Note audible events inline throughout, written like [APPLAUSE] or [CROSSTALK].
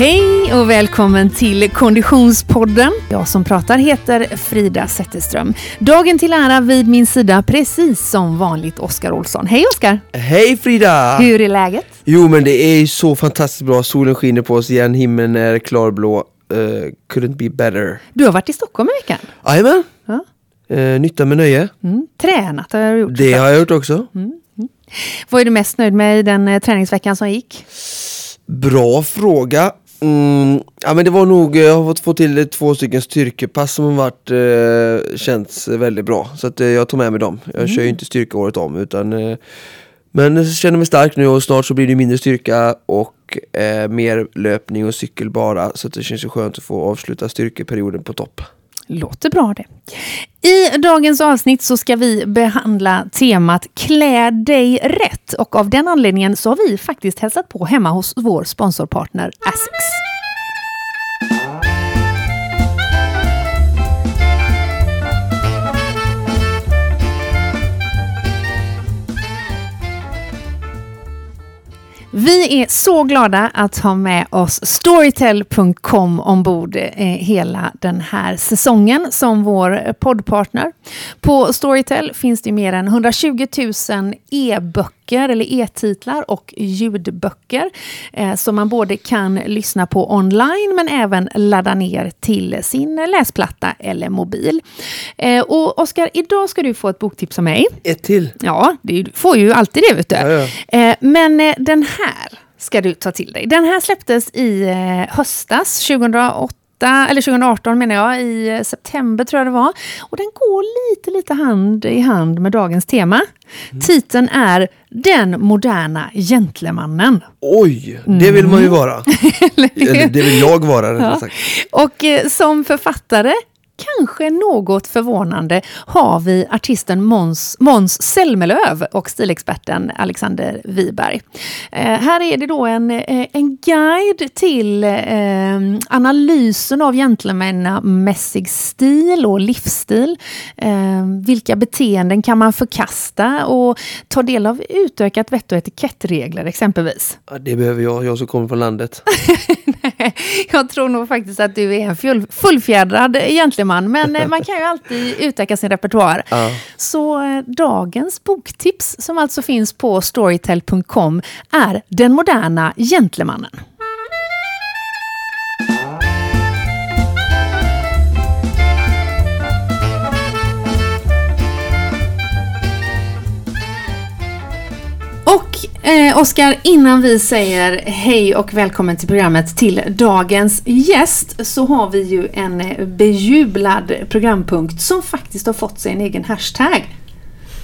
Hej och välkommen till Konditionspodden. Jag som pratar heter Frida Zetterström. Dagen till ära vid min sida, precis som vanligt, Oskar Olsson. Hej Oskar! Hej Frida! Hur är läget? Jo men det är så fantastiskt bra, solen skiner på oss igen, himlen är klarblå. Uh, couldn't be better. Du har varit i Stockholm i veckan. Jajamän! Ja. Uh, nytta med nöje. Mm. Tränat har jag gjort. Det har jag gjort också. Mm. Vad är du mest nöjd med i den eh, träningsveckan som gick? Bra fråga. Mm, ja, men det var nog, jag har fått få till två stycken styrkepass som har varit, eh, känts väldigt bra. Så att, eh, jag tog med mig dem. Jag kör ju inte styrka året om utan eh, Men jag känner mig stark nu och snart så blir det mindre styrka och eh, mer löpning och cykel bara. Så att det känns ju skönt att få avsluta styrkeperioden på topp. Låter bra det. I dagens avsnitt så ska vi behandla temat Klä dig rätt och av den anledningen så har vi faktiskt hälsat på hemma hos vår sponsorpartner Asks. Vi är så glada att ha med oss Storytel.com ombord eh, hela den här säsongen som vår poddpartner. På Storytel finns det mer än 120 000 e-böcker eller e-titlar och ljudböcker eh, som man både kan lyssna på online men även ladda ner till sin läsplatta eller mobil. Eh, och Oskar, idag ska du få ett boktips av mig. Ett till? Ja, du får ju alltid det vet du. Ja, ja. Eh, men eh, den här ska du ta till dig. Den här släpptes i eh, höstas, 2008 eller 2018 menar jag, i september tror jag det var. Och den går lite, lite hand i hand med dagens tema. Titeln är Den moderna gentlemannen. Oj, det vill man ju vara. [LAUGHS] Eller det vill jag vara Ja. Och eh, som författare, kanske något förvånande, har vi artisten Måns, Måns Zelmerlöw och stilexperten Alexander Wiberg. Eh, här är det då en, eh, en guide till eh, analysen av gentlemannamässig stil och livsstil. Eh, vilka beteenden kan man förkasta och ta del av utökat vett och etikettregler exempelvis. Det behöver jag, jag som kommer från landet. [LAUGHS] Jag tror nog faktiskt att du är en full, fullfjädrad gentleman, men eh, man kan ju alltid utöka sin repertoar. Ja. Så eh, dagens boktips, som alltså finns på storytel.com, är Den moderna gentlemannen. Eh, Oskar, innan vi säger hej och välkommen till programmet till dagens gäst så har vi ju en bejublad programpunkt som faktiskt har fått sig en egen hashtag.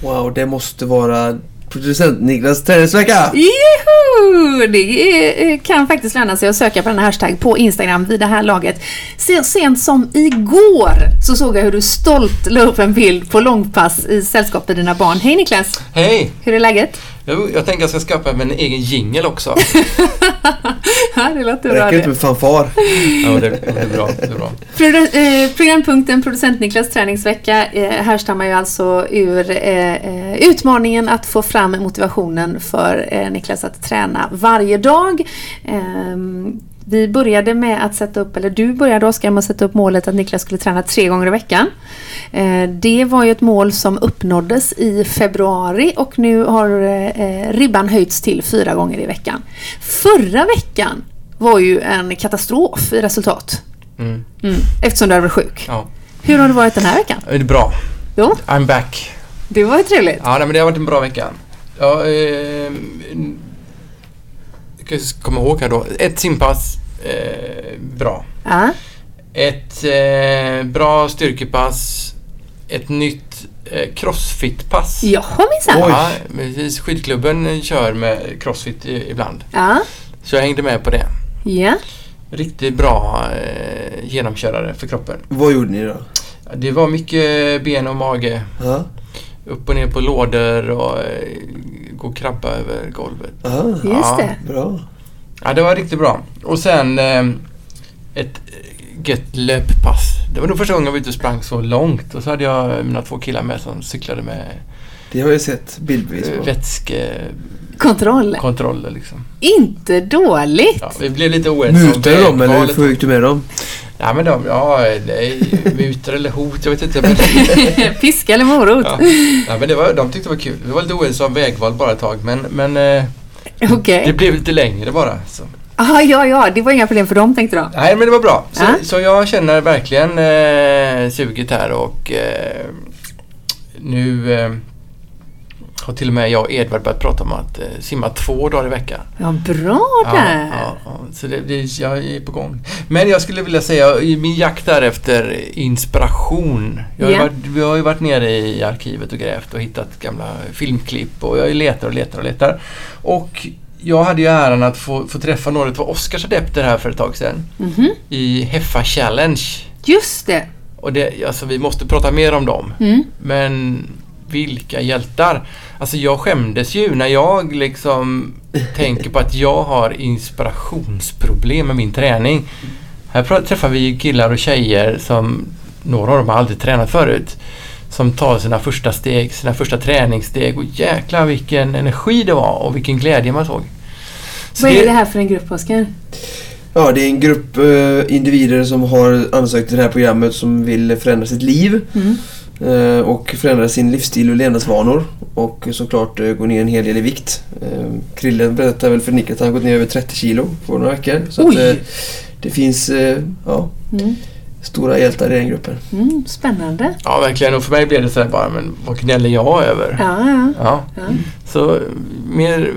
Wow, det måste vara producent Niklas träningsvecka! Juhu! Det eh, kan faktiskt löna sig att söka på den här hashtag på Instagram vid det här laget. Så sent som igår så såg jag hur du stolt la upp en bild på långpass i sällskap med dina barn. Hej Niklas! Hej! Hur är läget? Jag, jag tänker jag ska skaffa mig en egen jingel också. [LAUGHS] Ja, det låter bra Räcker det. inte med fanfar? Ja, det, det är bra. Det är bra. Eh, programpunkten Producent Niklas träningsvecka eh, härstammar ju alltså ur eh, eh, utmaningen att få fram motivationen för eh, Niklas att träna varje dag. Vi började med att sätta upp, eller du började Oskar med att sätta upp målet att Niklas skulle träna tre gånger i veckan. Eh, det var ju ett mål som uppnåddes i februari och nu har eh, ribban höjts till fyra gånger i veckan. Förra veckan var ju en katastrof i resultat. Mm. Mm, eftersom du varit sjuk. Ja. Hur har det varit den här veckan? Det är bra. Jo, I'm back. det var ju trevligt. Ja, nej, men det har varit en bra vecka. Ja, eh, ska komma ihåg här då. Ett simpass. Eh, bra. Ja. Ett eh, bra styrkepass. Ett nytt eh, crossfit-pass. Jaha minsann. Ja, precis. Skidklubben kör med crossfit i- ibland. Ja. Så jag hängde med på det. Ja. Riktigt bra eh, genomkörare för kroppen. Vad gjorde ni då? Det var mycket ben och mage. Ja. Upp och ner på lådor och eh, gå och krabba över golvet. Aha, Just Ja. det. bra. Ja, det var riktigt bra. Och sen eh, ett gött löppass det var nog första gången jag var ute och sprang så långt. Och så hade jag mina två killar med som cyklade med Det har jag sett bildbevis eh, på. Kontroll. vätskekontroller. Liksom. Inte dåligt. Ja, vi blev lite oense du dem eller hur gick du med dem? Ja, men de, ja, nej, mutor eller hot, jag vet inte. Men, [LAUGHS] Piska eller morot? ja. Ja, men det var, de tyckte det var kul. Vi var lite oense om vägval bara ett tag, men, men eh, Okej. det blev lite längre bara. Så. Ah, ja, ja, det var inga problem för dem tänkte du? Nej, men det var bra. Så, Ja. så jag känner verkligen eh, suget här och eh, nu eh, har till och med jag och Edvard börjat prata om att eh, simma två dagar i veckan. Ja, bra Ja, där. ja, ja. Så det, det, jag är på gång. Men jag skulle vilja säga i min jakt där efter inspiration. Jag har, ju Ja. varit, vi har ju varit nere i arkivet och grävt och hittat gamla filmklipp och jag letar och letar och letar. Och jag hade ju äran att få, få träffa några av Oscars adepter här för ett tag sedan Mhm. i Heffa Challenge. Just det. Och det, alltså vi måste prata mer om dem. Mm. Men vilka hjältar! Alltså jag skämdes ju när jag liksom tänker på att jag har inspirationsproblem med min träning. Här träffar vi killar och tjejer som, några av dem har aldrig tränat förut, som tar sina första steg, sina första träningssteg och jäklar vilken energi det var och vilken glädje man såg. Så Vad är det här för en grupp, Oskar? Ja, det är en grupp eh, individer som har ansökt till det här programmet som vill förändra sitt liv Mm. eh, och förändra sin livsstil och levnadsvanor och såklart eh, gå ner en hel del i vikt. Eh, Krille berättade väl för Nick att han har gått ner över 30 kilo på några veckor. Så att, eh, det finns eh, ja, Mm. Stora hjältar i den gruppen. Mm, spännande. Ja, verkligen. Och för mig blev det så här bara, men vad gnäller jag över? Ja, ja. Ja. ja. Så mer,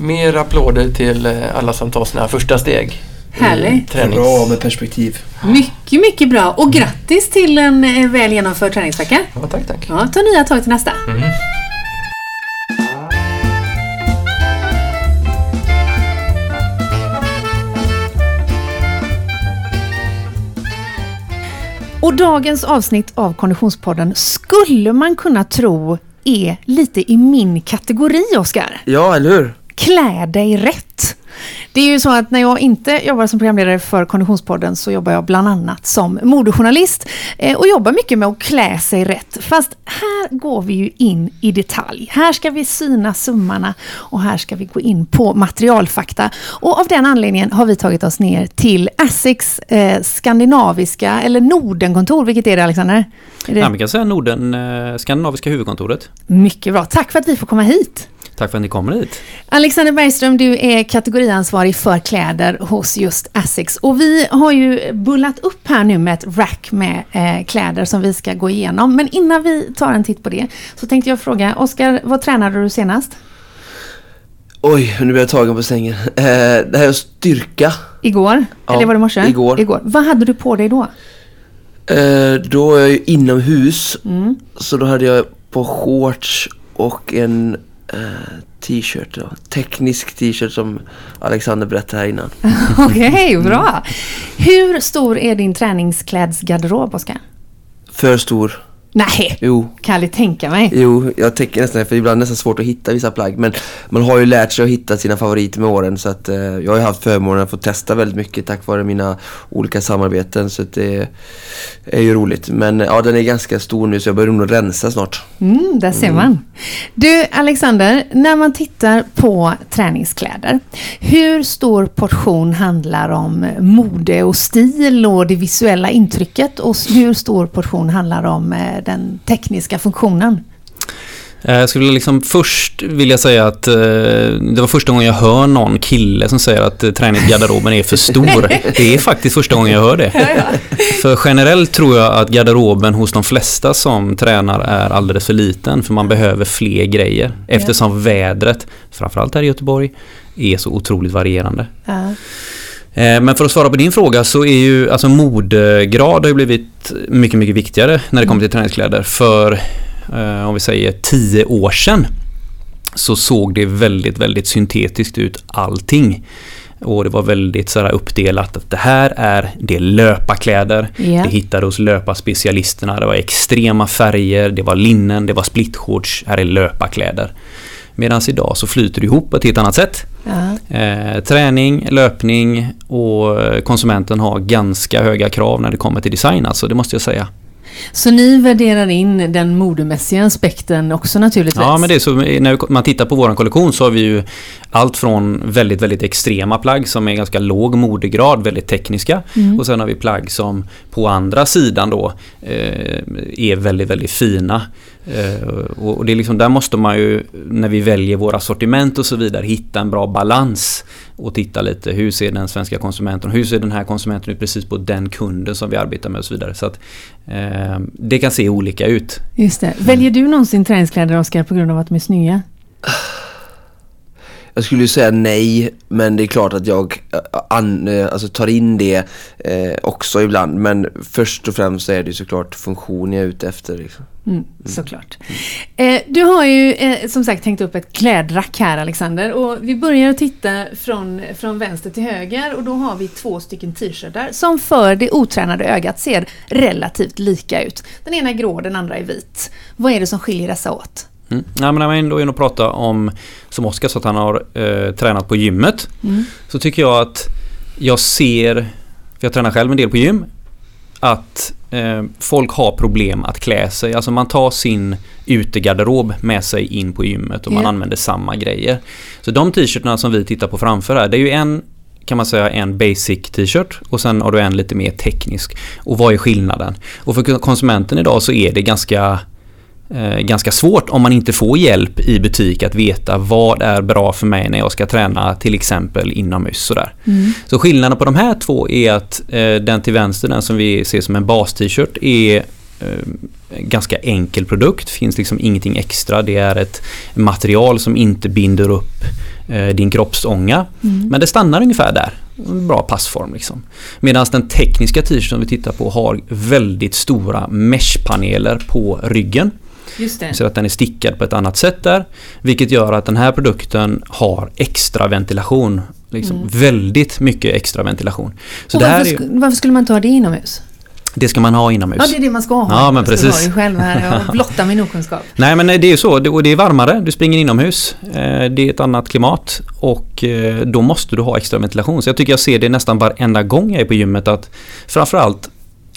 mer applåder till eh, alla som tar sina första steg. i Härligt. Bra med perspektiv. Mycket, mycket bra. Och grattis till en eh, väl genomförd träningsvecka. Ja, tack, tack. Ja, ta nya tag till nästa. Mm. Och dagens avsnitt av Konditionspodden skulle man kunna tro är lite i min kategori, Oskar. Ja, eller hur? Klä dig rätt. Det är ju så att när jag inte jobbar som programledare för Konditionspodden så jobbar jag bland annat som modejournalist eh, och jobbar mycket med att klä sig rätt. Fast här går vi ju in i detalj. Här ska vi syna summarna och här ska vi gå in på materialfakta. Och av den anledningen har vi tagit oss ner till Asics eh, skandinaviska eller Nordenkontor. Vilket är det Alexander? Är det? Ja, man kan säga Norden, eh, skandinaviska huvudkontoret. Mycket bra. Tack för att vi får komma hit. Tack för att ni kommer hit. Alexander Bergström, du är kategoriansvarig för kläder hos just Asics. Och vi har ju bullat upp här nu med ett rack med eh, kläder som vi ska gå igenom. Men innan vi tar en titt på det så tänkte jag fråga, Oskar, vad tränade du senast? Oj, nu blir jag tagen på sängen. Eh, det här är styrka. Igår? Ja, Eller var det i morse? igår. igår. Vad hade du på dig då? Eh, då är jag ju inomhus. Mm. Så då hade jag på shorts och en t-shirt. Då. Teknisk t-shirt som Alexander berättade här innan. [LAUGHS] Okej, bra. Hur stor är din träningsklädsgarderob, Oskar? För stor. Nej, Jo, kan aldrig tänka mig. jo, jag tänker nästan för ibland är det nästan svårt att hitta vissa plagg. Men man har ju lärt sig att hitta sina favoriter med åren. Så att eh, jag har ju haft förmånen att få testa väldigt mycket tack vare mina olika samarbeten. Så att det är ju roligt. Men ja, den är ganska stor nu så jag börjar nog rensa snart. Mm, där ser man. Du, Alexander, när man tittar på träningskläder, hur stor portion handlar om mode och stil och det visuella intrycket och hur stor portion handlar om den tekniska funktionen? Eh, Jag skulle liksom först vilja säga att eh, det var första gången jag hör någon kille som säger att eh, träningsgarderoben är för stor. [LAUGHS] Det är faktiskt första gången jag hör det. För generellt tror jag att garderoben hos de flesta som tränar är alldeles för liten för man behöver fler grejer eftersom vädret, framförallt här i Göteborg, är så otroligt varierande. Eh, Men för att svara på din fråga så är ju alltså modegrad har ju blivit mycket, mycket viktigare när det kommer till träningskläder. För eh, om vi säger tio år sedan så såg det väldigt, väldigt syntetiskt ut allting. Och det var väldigt så här uppdelat att det här är det löparkläder. Ja. Det hittade hos löparspecialisterna. Det var extrema färger, det var linnen, det var splitshorts. Här är löparkläder. Medan idag så flyter det ihop på ett helt annat sätt. Ja. Eh, träning, löpning och konsumenten har ganska höga krav när det kommer till design alltså, det måste jag säga. Så ni värderar in den modemässiga aspekten också naturligtvis? Ja, men det är så när man tittar på vår kollektion så har vi ju allt från väldigt, väldigt extrema plagg som är ganska låg modegrad, väldigt tekniska. Mm. Och sen har vi plagg som på andra sidan då eh, är väldigt, väldigt fina. Eh, och det är liksom, där måste man ju, när vi väljer våra sortiment och så vidare, hitta en bra balans. Och titta lite, hur ser den svenska konsumenten, hur ser den här konsumenten ut precis på den kunden som vi arbetar med och så vidare. Så att eh, det kan se olika ut. Just det. Väljer du någonsin träningskläder, Oskar, på grund av att de är snygga? Jag skulle ju säga nej, men det är klart att jag äh, an, äh, alltså tar in det eh, också ibland. Men först och främst är det såklart funktion jag är ute efter. Liksom. Mm, såklart. Eh, du har ju eh, som sagt tänkt upp ett klädrack här Alexander och vi börjar att titta från, från vänster till höger och då har vi två stycken t-shirtar som för det otränade ögat ser relativt lika ut. Den ena är grå, den andra är vit. Vad är det som skiljer dessa åt? Mm. Ja, men när man ändå är inne och pratar om, som Oskar sa att han har eh, tränat på gymmet. Mm. Så tycker jag att jag ser, för jag tränar själv en del på gym, att eh, folk har problem att klä sig. Alltså man tar sin utegarderob med sig in på gymmet och man Ja. använder samma grejer. Så de t-shirtarna som vi tittar på framför här, det är ju en kan man säga en basic t-shirt och sen har du en lite mer teknisk. Och vad är skillnaden? Och för konsumenten idag så är det ganska ganska svårt om man inte får hjälp i butik att veta vad är bra för mig när jag ska träna till exempel inomhus. Sådär. Mm. Så skillnaden på de här två är att eh, den till vänster, den som vi ser som en bas-t-shirt, är eh, ganska enkel produkt. finns liksom ingenting extra. Det är ett material som inte binder upp eh, din kroppsånga. Mm. Men det stannar ungefär där. En bra passform liksom. Medan den tekniska t-shirten vi tittar på har väldigt stora meshpaneler på ryggen. Så att den är stickad på ett annat sätt där. Vilket gör att den här produkten har extra ventilation. Liksom Mm. Väldigt mycket extra ventilation. Så och varför, sk- varför skulle man ta det inomhus? det ska man ha inomhus. Ja, det är det man ska ha. Ja, men Jag ska precis. ha själv här. Jag [LAUGHS] blottar min okunskap. Nej men det är ju så, och det är varmare, du springer inomhus. Eh, Det är ett annat klimat och eh, då måste du ha extra ventilation. Så jag tycker jag ser det nästan varenda gång jag är på gymmet att framförallt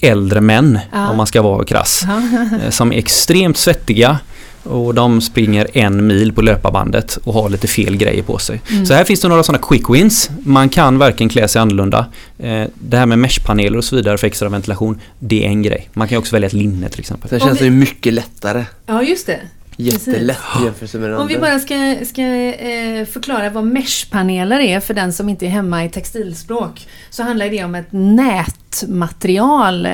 äldre män, Ja. om man ska vara krass, Ja. [LAUGHS] eh, som är extremt svettiga och de springer en mil på löparbandet och har lite fel grejer på sig. Mm. Så här finns det några sådana quick wins. Man kan verkligen klä sig annorlunda. Eh, Det här med meshpaneler och så vidare för extra ventilation, det är en grej. Man kan också välja ett linne till exempel. Om känns vi- det ju mycket lättare. ja, just det. Jättelätt i jämförelse med den Om vi bara ska, ska eh, förklara vad meshpaneler är för den som inte är hemma i textilspråk. Så handlar det om ett nätmaterial. Eh,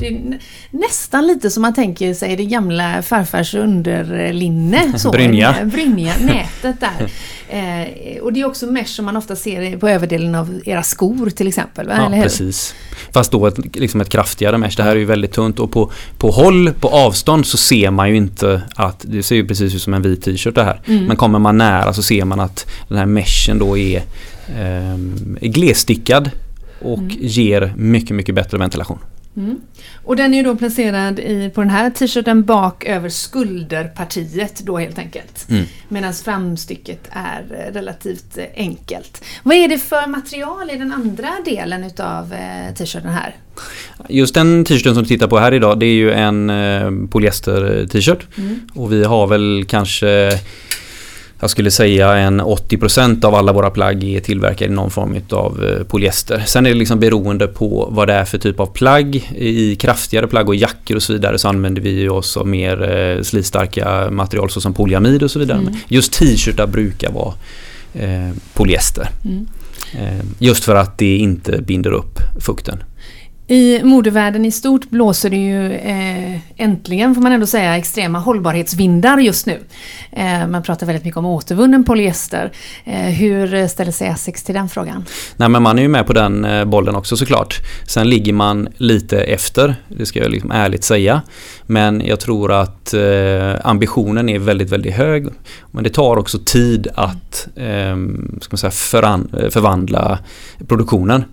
det är nä- nästan lite som man tänker sig det gamla farfars underlinne. [LAUGHS] Så, Brynja. eh, Brynja, nätet där. [LAUGHS] Eh, och det är också mesh som man ofta ser på överdelen av era skor till exempel. Va? Ja, precis. Fast då ett, liksom ett kraftigare mesh. Det här är ju väldigt tunt och på, på håll, på avstånd så ser man ju inte att det ser ju precis ut som en vit t-shirt det här. Mm. Men kommer man nära så ser man att den här meshen då är, är glesstickad och Mm. ger mycket, mycket bättre ventilation. Mm. Och den är då placerad i, på den här t-shirten bak över skulderpartiet då helt enkelt. Mm. Medan framstycket är eh, relativt eh, enkelt. Vad är det för material i den andra delen utav eh, t-shirten här? Just den t-shirten som du tittar på här idag det är ju en polyester t-shirt. Mm. Och vi har väl kanske jag skulle säga en 80% av alla våra plagg är tillverkade i någon form av eh, polyester. Sen är det liksom beroende på vad det är för typ av plagg. I kraftigare plagg och jackor och så vidare så använder vi ju oss av mer eh, slitstarka material såsom polyamid och så vidare. Mm. Just t-shirtar brukar vara eh, polyester. Mm. Eh, just för att det inte binder upp fukten. I modevärlden i stort blåser det ju eh, äntligen, får man ändå säga, extrema hållbarhetsvindar just nu. Eh, man pratar väldigt mycket om återvunnen polyester. Eh, hur ställer sig Essex till den frågan? Nej men man är ju med på den eh, bollen också såklart. Sen ligger man lite efter, det ska jag liksom ärligt säga. Men jag tror att eh, ambitionen är väldigt, väldigt hög. Men det tar också tid att eh, ska man säga, föran- förvandla produktionen.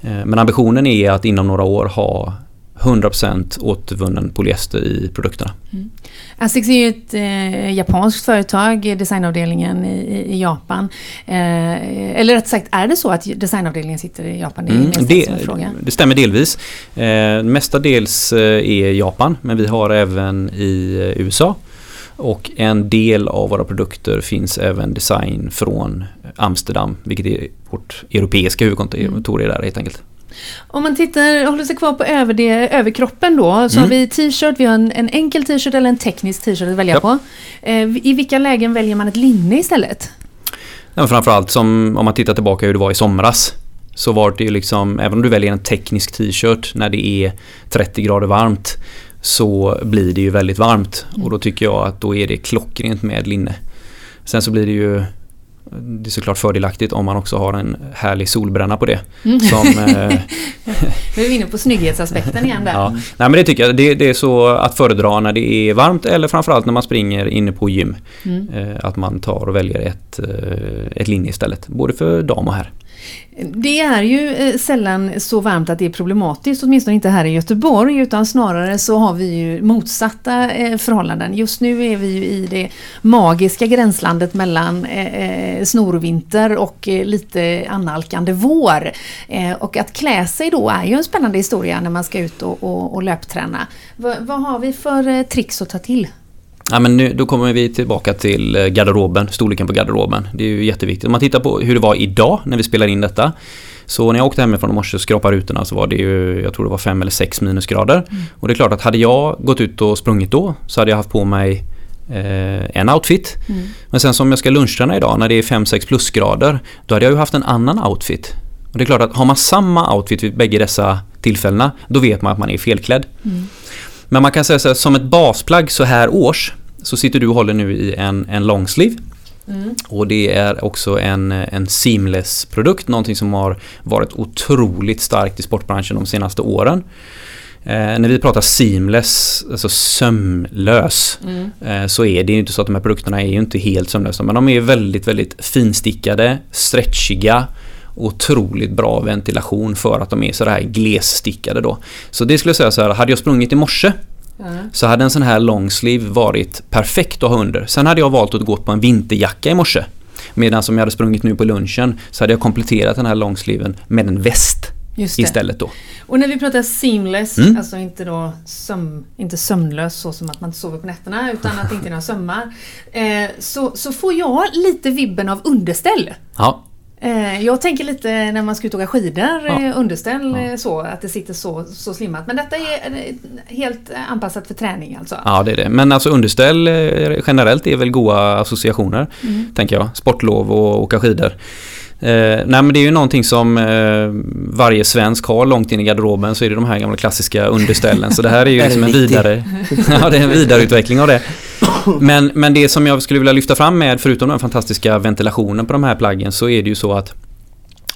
Eh, men ambitionen är att inom några år ha 100% återvunnen polyester i produkterna. Mm. Asics är ju ett eh, japanskt företag, designavdelningen i, i Japan. Eh, eller rätt sagt, är det så att designavdelningen sitter i Japan? Det, mm, det, det, stämmer delvis. Eh, mestadels eh, är Japan, men vi har även i eh, USA. Och en del av våra produkter finns även design från Amsterdam, vilket är vårt europeiska huvudkontor är där helt enkelt. Om man tittar, håller sig kvar på över det, överkroppen då, så mm. har vi t-shirt, vi har en, en enkel t-shirt eller en teknisk t-shirt att välja ja. på. Eh, I vilka lägen väljer man ett linne istället? Ja, framförallt som om man tittar tillbaka hur det var i somras. Så var det ju liksom, även om du väljer en teknisk t-shirt när det är 30 grader varmt så blir det ju väldigt varmt mm. och då tycker jag att då är det klockrent med linne. Sen så blir det ju det är såklart fördelaktigt om man också har en härlig solbränna på det. Mm. Som, [LAUGHS] eh, Nu är vi inne på snygghetsaspekten igen där. [LAUGHS] Ja. Nej men det tycker jag. Det, det, är så att föredra när det är varmt eller framförallt när man springer inne på gym. Mm. Eh, att man tar och väljer ett, eh, ett linne istället. Både för dam och herr. Det är ju eh, sällan så varmt att det är problematiskt, åtminstone inte här i Göteborg, utan snarare så har vi ju motsatta eh, förhållanden. Just nu är vi ju i det magiska gränslandet mellan eh, snorvinter och lite annalkande vår. Och att klä sig då är ju en spännande historia när man ska ut och, och, och löpträna. V vad har vi för tricks att ta till? Ja, men nu, då kommer vi tillbaka till eh, garderoben, storleken på garderoben. Det är ju jätteviktigt. Om man tittar på hur det var idag när vi spelar in detta. Så när jag åkte hemifrån i morse och skrapade rutorna så var det ju, jag tror det var fem eller sex minusgrader. Mm. Och det är klart att hade jag gått ut och sprungit då så hade jag haft på mig eh, en outfit. Mm. Men sen som jag ska lunchträna idag när det är 5-6 plusgrader då hade jag ju haft en annan outfit. Och det är klart att har man samma outfit vid bägge dessa tillfällena då vet man att man är felklädd. Mm. Men man kan säga så här, som ett basplagg så här års så sitter du och håller nu i en, en longsleeve. Mm. Och det är också en, en seamless produkt, någonting som har varit otroligt starkt i sportbranschen de senaste åren. Eh, när vi pratar seamless, alltså sömlös, mm. eh, så är det inte så att de här produkterna är ju inte helt sömlösa men de är väldigt, väldigt finstickade, stretchiga otroligt bra ventilation för att de är så här glesstickade då. Så det skulle jag säga så här, hade jag sprungit i morse Mm. Så hade en sån här longsleeve varit perfekt att ha under. Sen hade jag valt att gå på en vinterjacka i morse. Medan som jag hade sprungit nu på lunchen så hade jag kompletterat den här longsleeven med en väst istället då. Och när vi pratar seamless, mm. alltså inte då söm, inte sömnlös så som att man inte sover på nätterna utan att det inte är några sömmar. Eh, så, så får jag lite vibben av underställ. Ja. Eh, jag tänker lite när man ska ut och åka skidor, ja. Eh, underställ ja. Eh, så, att det sitter så, så slimmat. Men detta är helt anpassat för träning alltså? Ja, det är det. Men alltså underställ generellt är väl goda associationer, mm. tänker jag. Sportlov och åka skidor. Eh, nej men det är ju någonting som eh, varje svensk har långt in i garderoben så är det de här gamla klassiska underställen. Så det här är ju [LAUGHS] liksom en vidare, [LAUGHS] ja, det är en vidareutveckling av det. Men, men det som jag skulle vilja lyfta fram med, förutom den fantastiska ventilationen på de här plaggen, så är det ju så att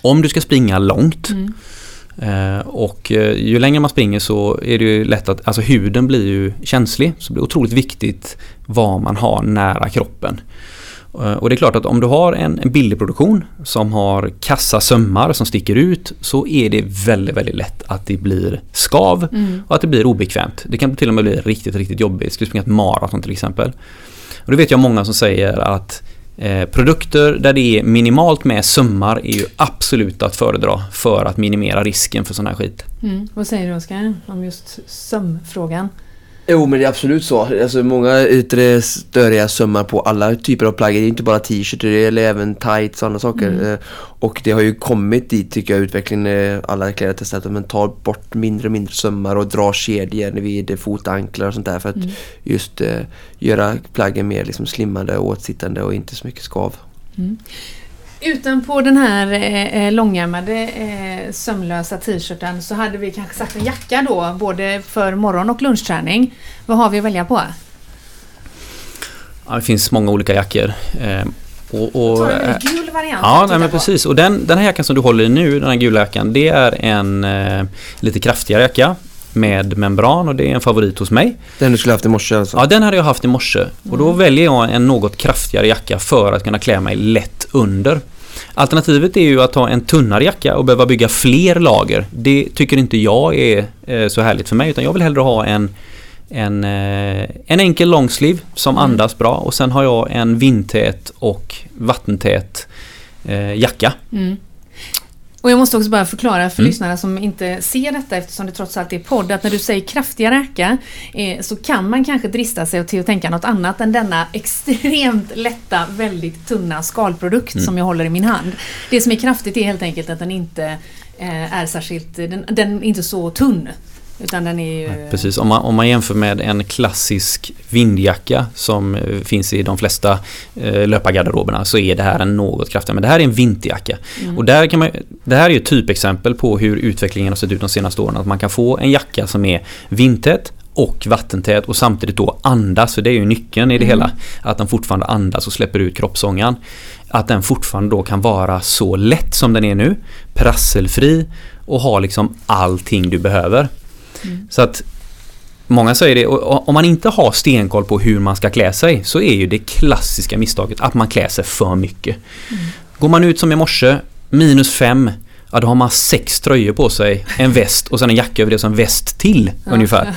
om du ska springa långt mm. Eh, och eh, ju längre man springer så är det ju lätt att, alltså huden blir ju känslig. Så det blir otroligt viktigt vad man har nära kroppen. Eh, och det är klart att om du har en, en billig produktion som har kassa sömmar som sticker ut så är det väldigt, väldigt lätt att det blir skav mm. och att det blir obekvämt. Det kan till och med bli riktigt, riktigt jobbigt. Ska du springa ett maraton till exempel. Och det vet jag många som säger att eh, produkter där det är minimalt med sömmar är ju absolut att föredra för att minimera risken för sån här skit. Mm. Vad säger du Oskar om just sömfrågan? Jo men det är absolut så. Alltså många yttre störiga sömmar på alla typer av plagg. Det är inte bara t-shirts, det gäller även tights och sådana saker. Mm. Eh, och det har ju kommit dit tycker jag utvecklingen. Alla kläder testat att man tar bort mindre och mindre sömmar och drar kedjor vid fotanklar och sånt där för att mm. just uh, göra plaggen mer liksom slimmade och åtsittande och inte så mycket skav. Mm. Utanpå den här eh, eh, långärmade eh, sömlösa t-shirten så hade vi kanske satt en jacka då både för morgon och lunchträning. Vad har vi att välja på? Ja, det finns många olika jackor. Eh, och, och, tar en gul variant. Ja, nej, men precis. Och den, den här jackan som du håller i nu, den här gula jackan, det är en eh, lite kraftigare jacka med membran och det är en favorit hos mig. Den du skulle haft i morse alltså? Ja, den hade jag haft i morse. Och då mm. väljer jag en något kraftigare jacka för att kunna klä mig lätt under. Alternativet är ju att ha en tunnare jacka och behöva bygga fler lager. Det tycker inte jag är eh, så härligt för mig utan jag vill hellre ha en en, eh, en enkel longsliv som mm. andas bra och sen har jag en vindtät och vattentät eh, jacka. Mm. Och jag måste också bara förklara för mm. lyssnarna som inte ser detta eftersom det trots allt är podd att när du säger kraftiga räka eh, så kan man kanske drista sig till att tänka något annat än denna extremt lätta, väldigt tunna skalprodukt mm. som jag håller i min hand. Det som är kraftigt är helt enkelt att den inte eh, är särskilt, den, den är inte så tunn. Utan den är ju... Precis, om man, om man jämför med en klassisk vindjacka som eh, finns i de flesta eh, löpargarderoberna så är det här en något kraftigare. Men det här är en vinterjacka. Mm. Och där kan man, det här är ju ett typexempel på hur utvecklingen har sett ut de senaste åren. Att man kan få en jacka som är vindtät och vattentät och samtidigt då andas, för det är ju nyckeln i det mm. hela. Att den fortfarande andas och släpper ut kroppsångan. Att den fortfarande då kan vara så lätt som den är nu, prasselfri och ha liksom allting du behöver. Så att Många säger det, och om man inte har stenkoll på hur man ska klä sig så är ju det klassiska misstaget att man klär sig för mycket. Mm. Går man ut som i morse, minus fem, ja då har man sex tröjor på sig, en väst och sen en jacka över det som väst till ja. ungefär.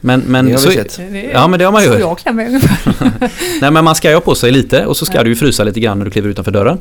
Men, men, det har vi sett. Ja men det har man ju. jag klär mig ungefär. [LAUGHS] Nej men man ska ju ha på sig lite och så ska ja. du ju frysa lite grann när du kliver utanför dörren.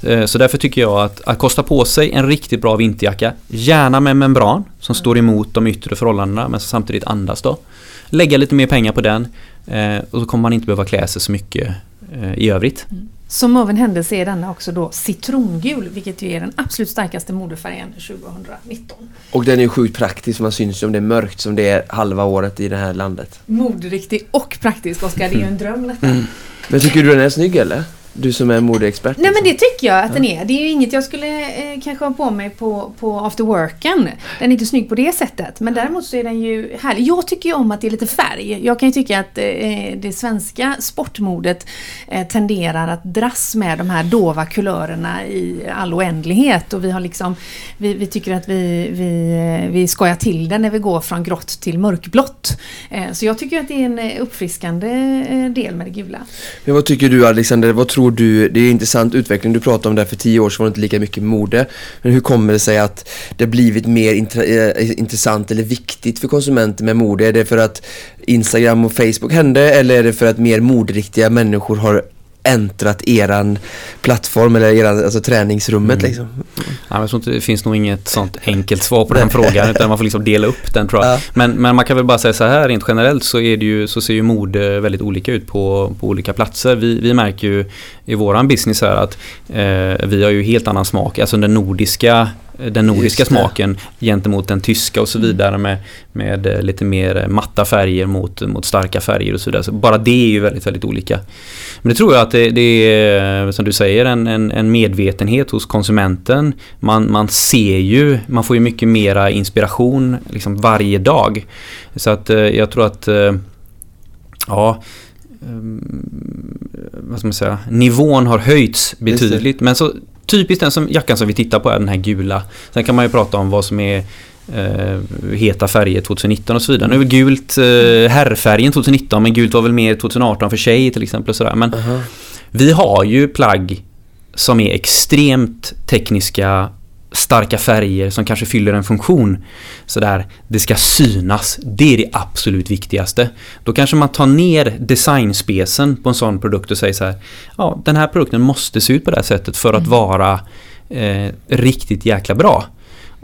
Ja. Eh, så därför tycker jag att, att kosta på sig en riktigt bra vinterjacka, gärna med membran som står emot de yttre förhållandena men samtidigt andas då. Lägga lite mer pengar på den eh, och så kommer man inte behöva klä sig så mycket eh, i övrigt. Mm. Som av en händelse är denna också då citrongul, vilket ju är den absolut starkaste modefärgen 2019. Och den är ju sjukt praktisk, man syns ju om det är mörkt som det är halva året i det här landet. Moderiktig och praktisk, Oskar. Det är ju en dröm [LAUGHS] detta. Mm. Men tycker du den är snygg eller? Du som är modeexpert. Nej liksom. men det tycker jag att ja. den är. Det är ju inget jag skulle eh, kanske ha på mig på, på after worken. Den är inte snygg på det sättet. Men däremot så är den ju härlig. Jag tycker ju om att det är lite färg. Jag kan ju tycka att eh, det svenska sportmodet eh, tenderar att dras med de här dova kulörerna i all oändlighet. Och vi har liksom Vi, vi tycker att vi, vi, eh, vi skojar till det när vi går från grått till mörkblått. Eh, så jag tycker att det är en eh, uppfriskande del med det gula. Men vad tycker du Alexander? Vad tror tror du, det är en intressant utveckling, du pratade om det för tio år sedan var det inte lika mycket mode. Men hur kommer det sig att det blivit mer eh, intressant eller viktigt för konsumenter med mode? Är det för att Instagram och Facebook hände eller är det för att mer moderiktiga människor har äntrat eran plattform eller eran, alltså träningsrummet mm. liksom? Ja, jag tror inte, det finns nog inget sånt enkelt svar på den frågan utan man får liksom dela upp den tror jag. Ja. Men, men man kan väl bara säga så här rent generellt så, är det ju, så ser ju mode väldigt olika ut på, på olika platser. Vi, vi märker ju i våran business här att eh, vi har ju helt annan smak. Alltså den nordiska den nordiska smaken gentemot den tyska och så mm. vidare med, med eh, lite mer matta färger mot, mot starka färger och så vidare. Så bara det är ju väldigt, väldigt olika. Men det tror jag att det, det är, som du säger, en, en, en, medvetenhet hos konsumenten. Man, man ser ju, man får ju mycket mera inspiration liksom varje dag. Så att eh, jag tror att, eh, ja, vad ska man säga, nivån har höjts betydligt. Men så typiskt den som, jackan som vi tittar på är den här gula. Sen kan man ju prata om vad som är eh, heta färger 2019 och så vidare. Nu är väl gult eh, herrfärgen 2019 men gult var väl mer 2018 för tjej till exempel. Och sådär. Men uh -huh. vi har ju plagg som är extremt tekniska starka färger som kanske fyller en funktion. Sådär, det ska synas. Det är det absolut viktigaste. Då kanske man tar ner designspecen på en sån produkt och säger så här. Ja, den här produkten måste se ut på det här sättet för att mm. vara eh, riktigt jäkla bra.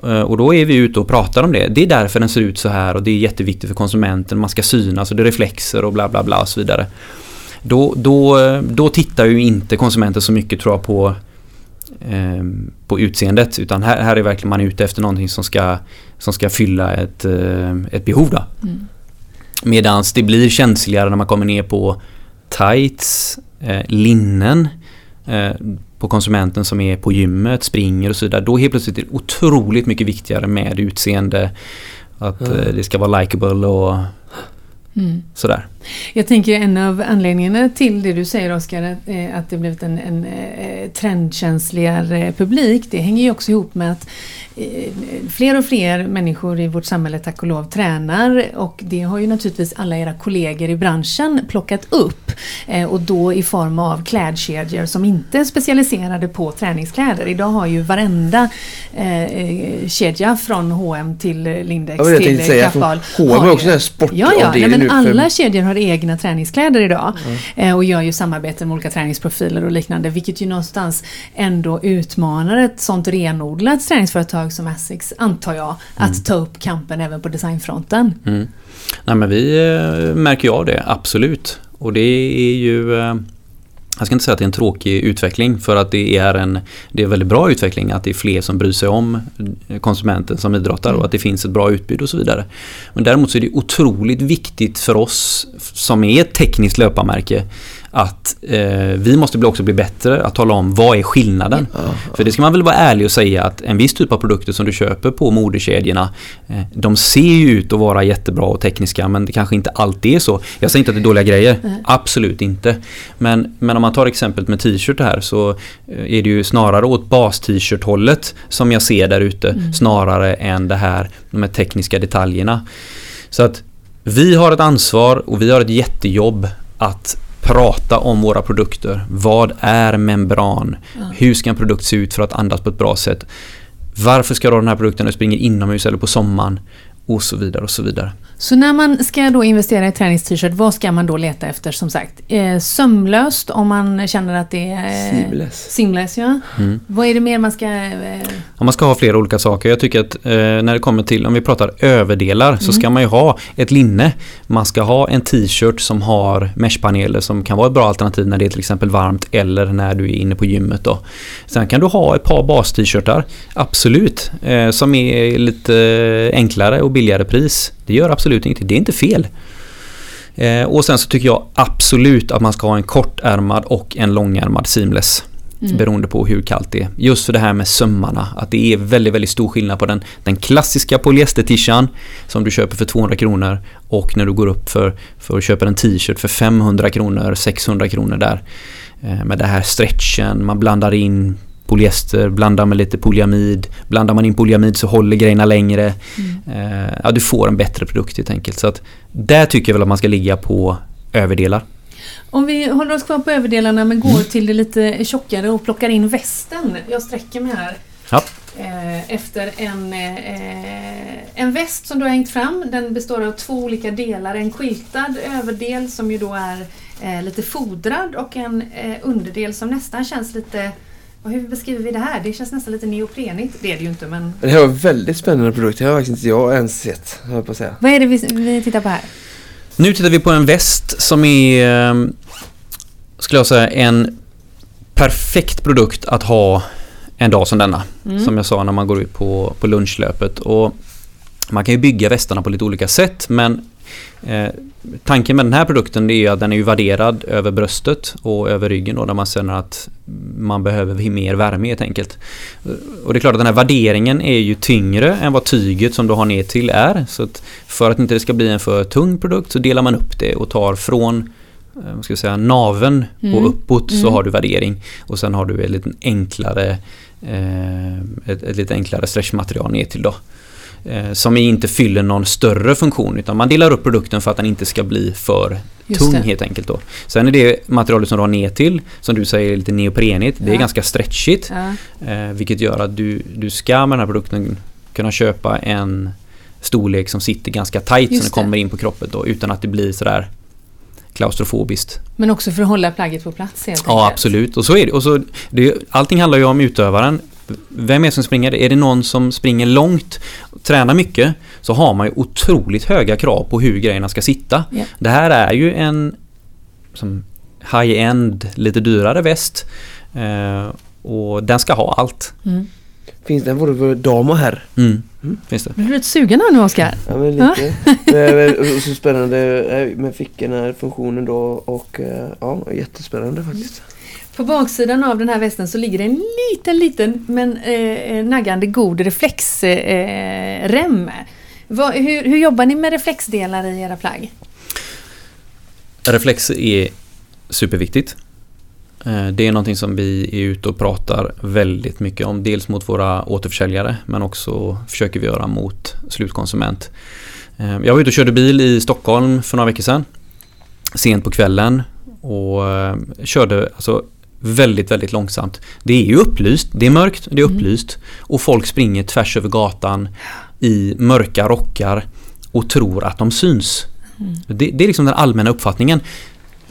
Eh, och då är vi ute och pratar om det. Det är därför den ser ut så här och det är jätteviktigt för konsumenten. Man ska synas och det är reflexer och bla bla bla och så vidare. Då, då, då tittar ju inte konsumenten så mycket tror jag på eh, på utseendet utan här, här är verkligen man ute efter någonting som ska, som ska fylla ett, eh, ett behov. Då. Mm. Medans det blir känsligare när man kommer ner på tights, eh, linnen eh, på konsumenten som är på gymmet, springer och så vidare. Då helt plötsligt är det otroligt mycket viktigare med utseende. Att mm. det ska vara likable och mm. sådär. Jag tänker en av anledningarna till det du säger Oskar, att, eh, att det blivit en, en eh, trendkänsligare publik, det hänger ju också ihop med att eh, fler och fler människor i vårt samhälle tack och lov tränar och det har ju naturligtvis alla era kollegor i branschen plockat upp och då i form av klädkedjor som inte är specialiserade på träningskläder. Idag har ju varenda eh, kedja från H&M till Lindex till Kappahl. H&M är också en sportavdelning ja, ja, nej, men alla kedjor har egna träningskläder idag mm. och gör ju samarbeten med olika träningsprofiler och liknande vilket ju någonstans ändå utmanar ett sånt renodlat träningsföretag som Asics, antar jag, att mm. ta upp kampen även på designfronten. Mm. Nej men vi äh, märker ju av det, absolut. Och det är ju äh, jag ska inte säga att det är en tråkig utveckling för att det är en det är väldigt bra utveckling att det är fler som bryr sig om eh, konsumenten som idrottar och att det finns ett bra utbud och så vidare. Men däremot så är det otroligt viktigt för oss som är ett tekniskt löparmärke att eh, vi måste också bli bättre att tala om vad är skillnaden. Ja, ja. För det ska man väl vara ärlig och säga att en viss typ av produkter som du köper på modekedjorna eh, de ser ju ut att vara jättebra och tekniska men det kanske inte alltid är så. Jag säger inte att det är dåliga grejer, mm. absolut inte. Men, men om man tar exemplet med t-shirt här så eh, är det ju snarare åt bas-t-shirt hållet som jag ser där ute mm. snarare än det här, de här tekniska detaljerna. Så att vi har ett ansvar och vi har ett jättejobb att prata om våra produkter. Vad är membran? Mm. Hur ska en produkt se ut för att andas på ett bra sätt? Varför ska då den här produkten springa inomhus eller på sommaren? Och så vidare och så vidare. Så när man ska då investera i tränings-t-shirt, vad ska man då leta efter som sagt? Eh, sömlöst om man känner att det är... Seamless. Seamless ja. Mm. Vad är det mer man ska... Eh... Ja, man ska ha flera olika saker. Jag tycker att eh, när det kommer till, om vi pratar överdelar, mm. så ska man ju ha ett linne. Man ska ha en t-shirt som har meshpaneler som kan vara ett bra alternativ när det är till exempel varmt eller när du är inne på gymmet. Då. Sen kan du ha ett par bas-t-shirtar, absolut, eh, som är lite enklare och billigare pris. Det gör absolut ingenting, det är inte fel. Eh, och sen så tycker jag absolut att man ska ha en kortärmad och en långärmad seamless. Mm. Beroende på hur kallt det är. Just för det här med sömmarna. Att det är väldigt, väldigt stor skillnad på den, den klassiska polyestertishan som du köper för 200 kronor och när du går upp för, för att köpa en t-shirt för 500 kronor, 600 kronor där. Eh, med det här stretchen, man blandar in polyester, blandar med lite polyamid. Blandar man in polyamid så håller grejerna längre. Mm. Eh, ja, du får en bättre produkt helt enkelt. Så att där tycker jag väl att man ska ligga på överdelar. Om vi håller oss kvar på överdelarna men går mm. till det lite tjockare och plockar in västen. Jag sträcker mig här. Ja. Eh, efter en, eh, en väst som du har hängt fram. Den består av två olika delar. En skyltad överdel som ju då är lite fodrad och en underdel som nästan känns lite och hur beskriver vi det här? Det känns nästan lite neoprenigt. Det är det ju inte men... Det här var en väldigt spännande produkt. Det har faktiskt inte jag ens sett. Jag på att säga. Vad är det vi, vi tittar på här? Nu tittar vi på en väst som är, ehm, skulle jag säga, en perfekt produkt att ha en dag som denna. Mm. Som jag sa när man går ut på, på lunchlöpet. Och man kan ju bygga västarna på lite olika sätt men eh, tanken med den här produkten är att den är värderad över bröstet och över ryggen då, där man känner att man behöver mer värme helt enkelt. Och det är klart att den här värderingen är ju tyngre än vad tyget som du har ner till är. Så att för att inte det ska bli en för tung produkt så delar man upp det och tar från eh, vad ska jag säga, naven mm. och uppåt mm. så har du värdering. Och sen har du ett lite enklare eh, ett, ett lite enklare stretchmaterial ner till då. Eh, som inte fyller någon större funktion utan man delar upp produkten för att den inte ska bli för Just tung det. helt enkelt. Då. Sen är det materialet som du har ner till som du säger är lite neoprenigt. Ja. Det är ganska stretchigt. Ja. Eh, vilket gör att du, du ska med den här produkten kunna köpa en storlek som sitter ganska tight Just så den kommer in på kroppen då utan att det blir sådär klaustrofobiskt. Men också för att hålla plagget på plats helt Ja enkelt. absolut och så är det. Och så, det allting handlar ju om utövaren vem är det som springer? Är det någon som springer långt, tränar mycket, så har man ju otroligt höga krav på hur grejerna ska sitta. Yeah. Det här är ju en high-end, lite dyrare väst. Eh, och den ska ha allt. Mm. Finns den både för dam och herr? Mm. Mm. Finns det. Blir du lite sugen här nu Oskar? Ja men lite. Ja? så spännande med fickorna, funktionen då och eh, ja, jättespännande faktiskt. På baksidan av den här västen så ligger en liten, liten men eh, eh naggande god reflexrem. Eh, hur, hur jobbar ni med reflexdelar i era plagg? Reflex är superviktigt. Eh, det är någonting som vi är ute och pratar väldigt mycket om. Dels mot våra återförsäljare men också försöker vi göra mot slutkonsument. Eh, jag var ute och körde bil i Stockholm för några veckor sedan. Sent på kvällen och körde alltså väldigt, väldigt långsamt. Det är ju upplyst, det är mörkt, det är upplyst och folk springer tvärs över gatan i mörka rockar och tror att de syns. Det, det är liksom den allmänna uppfattningen.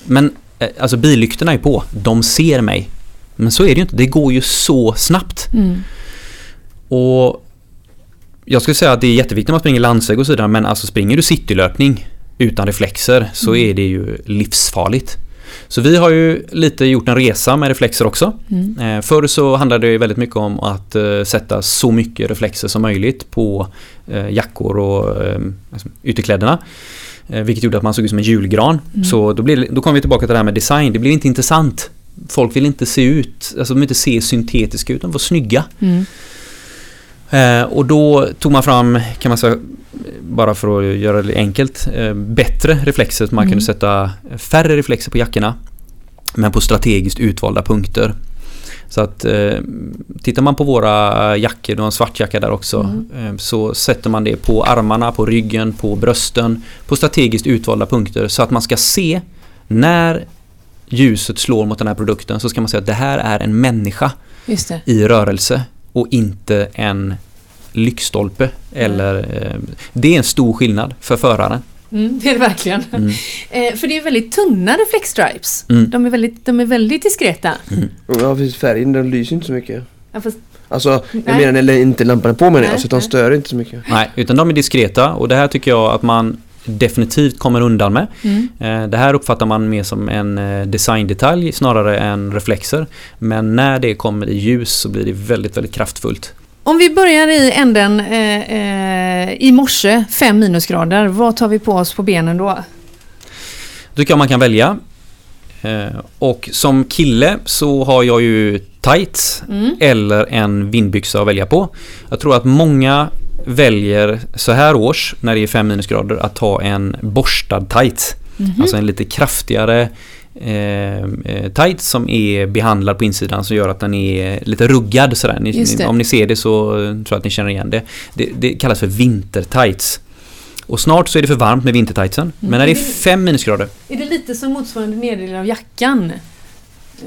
Men eh, alltså billyktorna är på, de ser mig. Men så är det ju inte, det går ju så snabbt. Mm. Och jag skulle säga att det är jätteviktigt när man springer landsväg och så vidare men alltså springer du citylöpning utan reflexer så är det ju livsfarligt. Så vi har ju lite gjort en resa med reflexer också. Mm. Eh, förr så handlade det väldigt mycket om att eh, sätta så mycket reflexer som möjligt på eh, jackor och eh, alltså, ytterkläderna. Vilket gjorde att man såg ut som en julgran. Mm. Så då, blir, då kom vi tillbaka till det här med design. Det blir inte intressant. Folk vill inte se ut, alltså de vill inte se syntetiska ut, de får snygga. Mm. Eh, och då tog man fram, kan man säga, bara för att göra det enkelt, eh, bättre reflexer. Man Mm. kunde sätta färre reflexer på jackorna. Men på strategiskt utvalda punkter. Så att eh, tittar man på våra jackor, du har en svart jacka där också, Mm. eh, så sätter man det på armarna, på ryggen, på brösten, på strategiskt utvalda punkter så att man ska se när ljuset slår mot den här produkten så ska man säga att det här är en människa i rörelse och inte en lyktstolpe. Eller, eh, det är en stor skillnad för föraren. Mm, det är det verkligen. Mm. [LAUGHS] Eh, för det är väldigt tunna reflexstripes. Mm. De, är väldigt, de är väldigt diskreta. Ja precis, färgen den lyser inte så mycket. Ja, fast, Alltså, jag Nej. menar när inte lampan är på menar Nej, jag, alltså, de nej. stör inte så mycket. Nej, utan de är diskreta och det här tycker jag att man definitivt kommer undan med. mm. Eh, Det här uppfattar man mer som en eh, designdetalj snarare än reflexer. Men när det kommer i ljus så blir det väldigt, väldigt kraftfullt. Om vi börjar i änden eh, eh, i morse, fem minusgrader. Vad tar vi på oss på benen då? Då jag man kan välja. Och som kille så har jag ju tights Mm. eller en vindbyxa att välja på. Jag tror att många väljer så här års när det är 5 minusgrader att ta en borstad tights. Mhm. Alltså en lite kraftigare eh, eh, tights som är behandlad på insidan som gör att den är lite ruggad sådär. Ni, om ni ser det så tror jag att ni känner igen det. Det, det kallas för vintertights. Och snart så är det för varmt med vintertightsen. Men när det är 5 minusgrader Är det lite som motsvarande nederdel av jackan?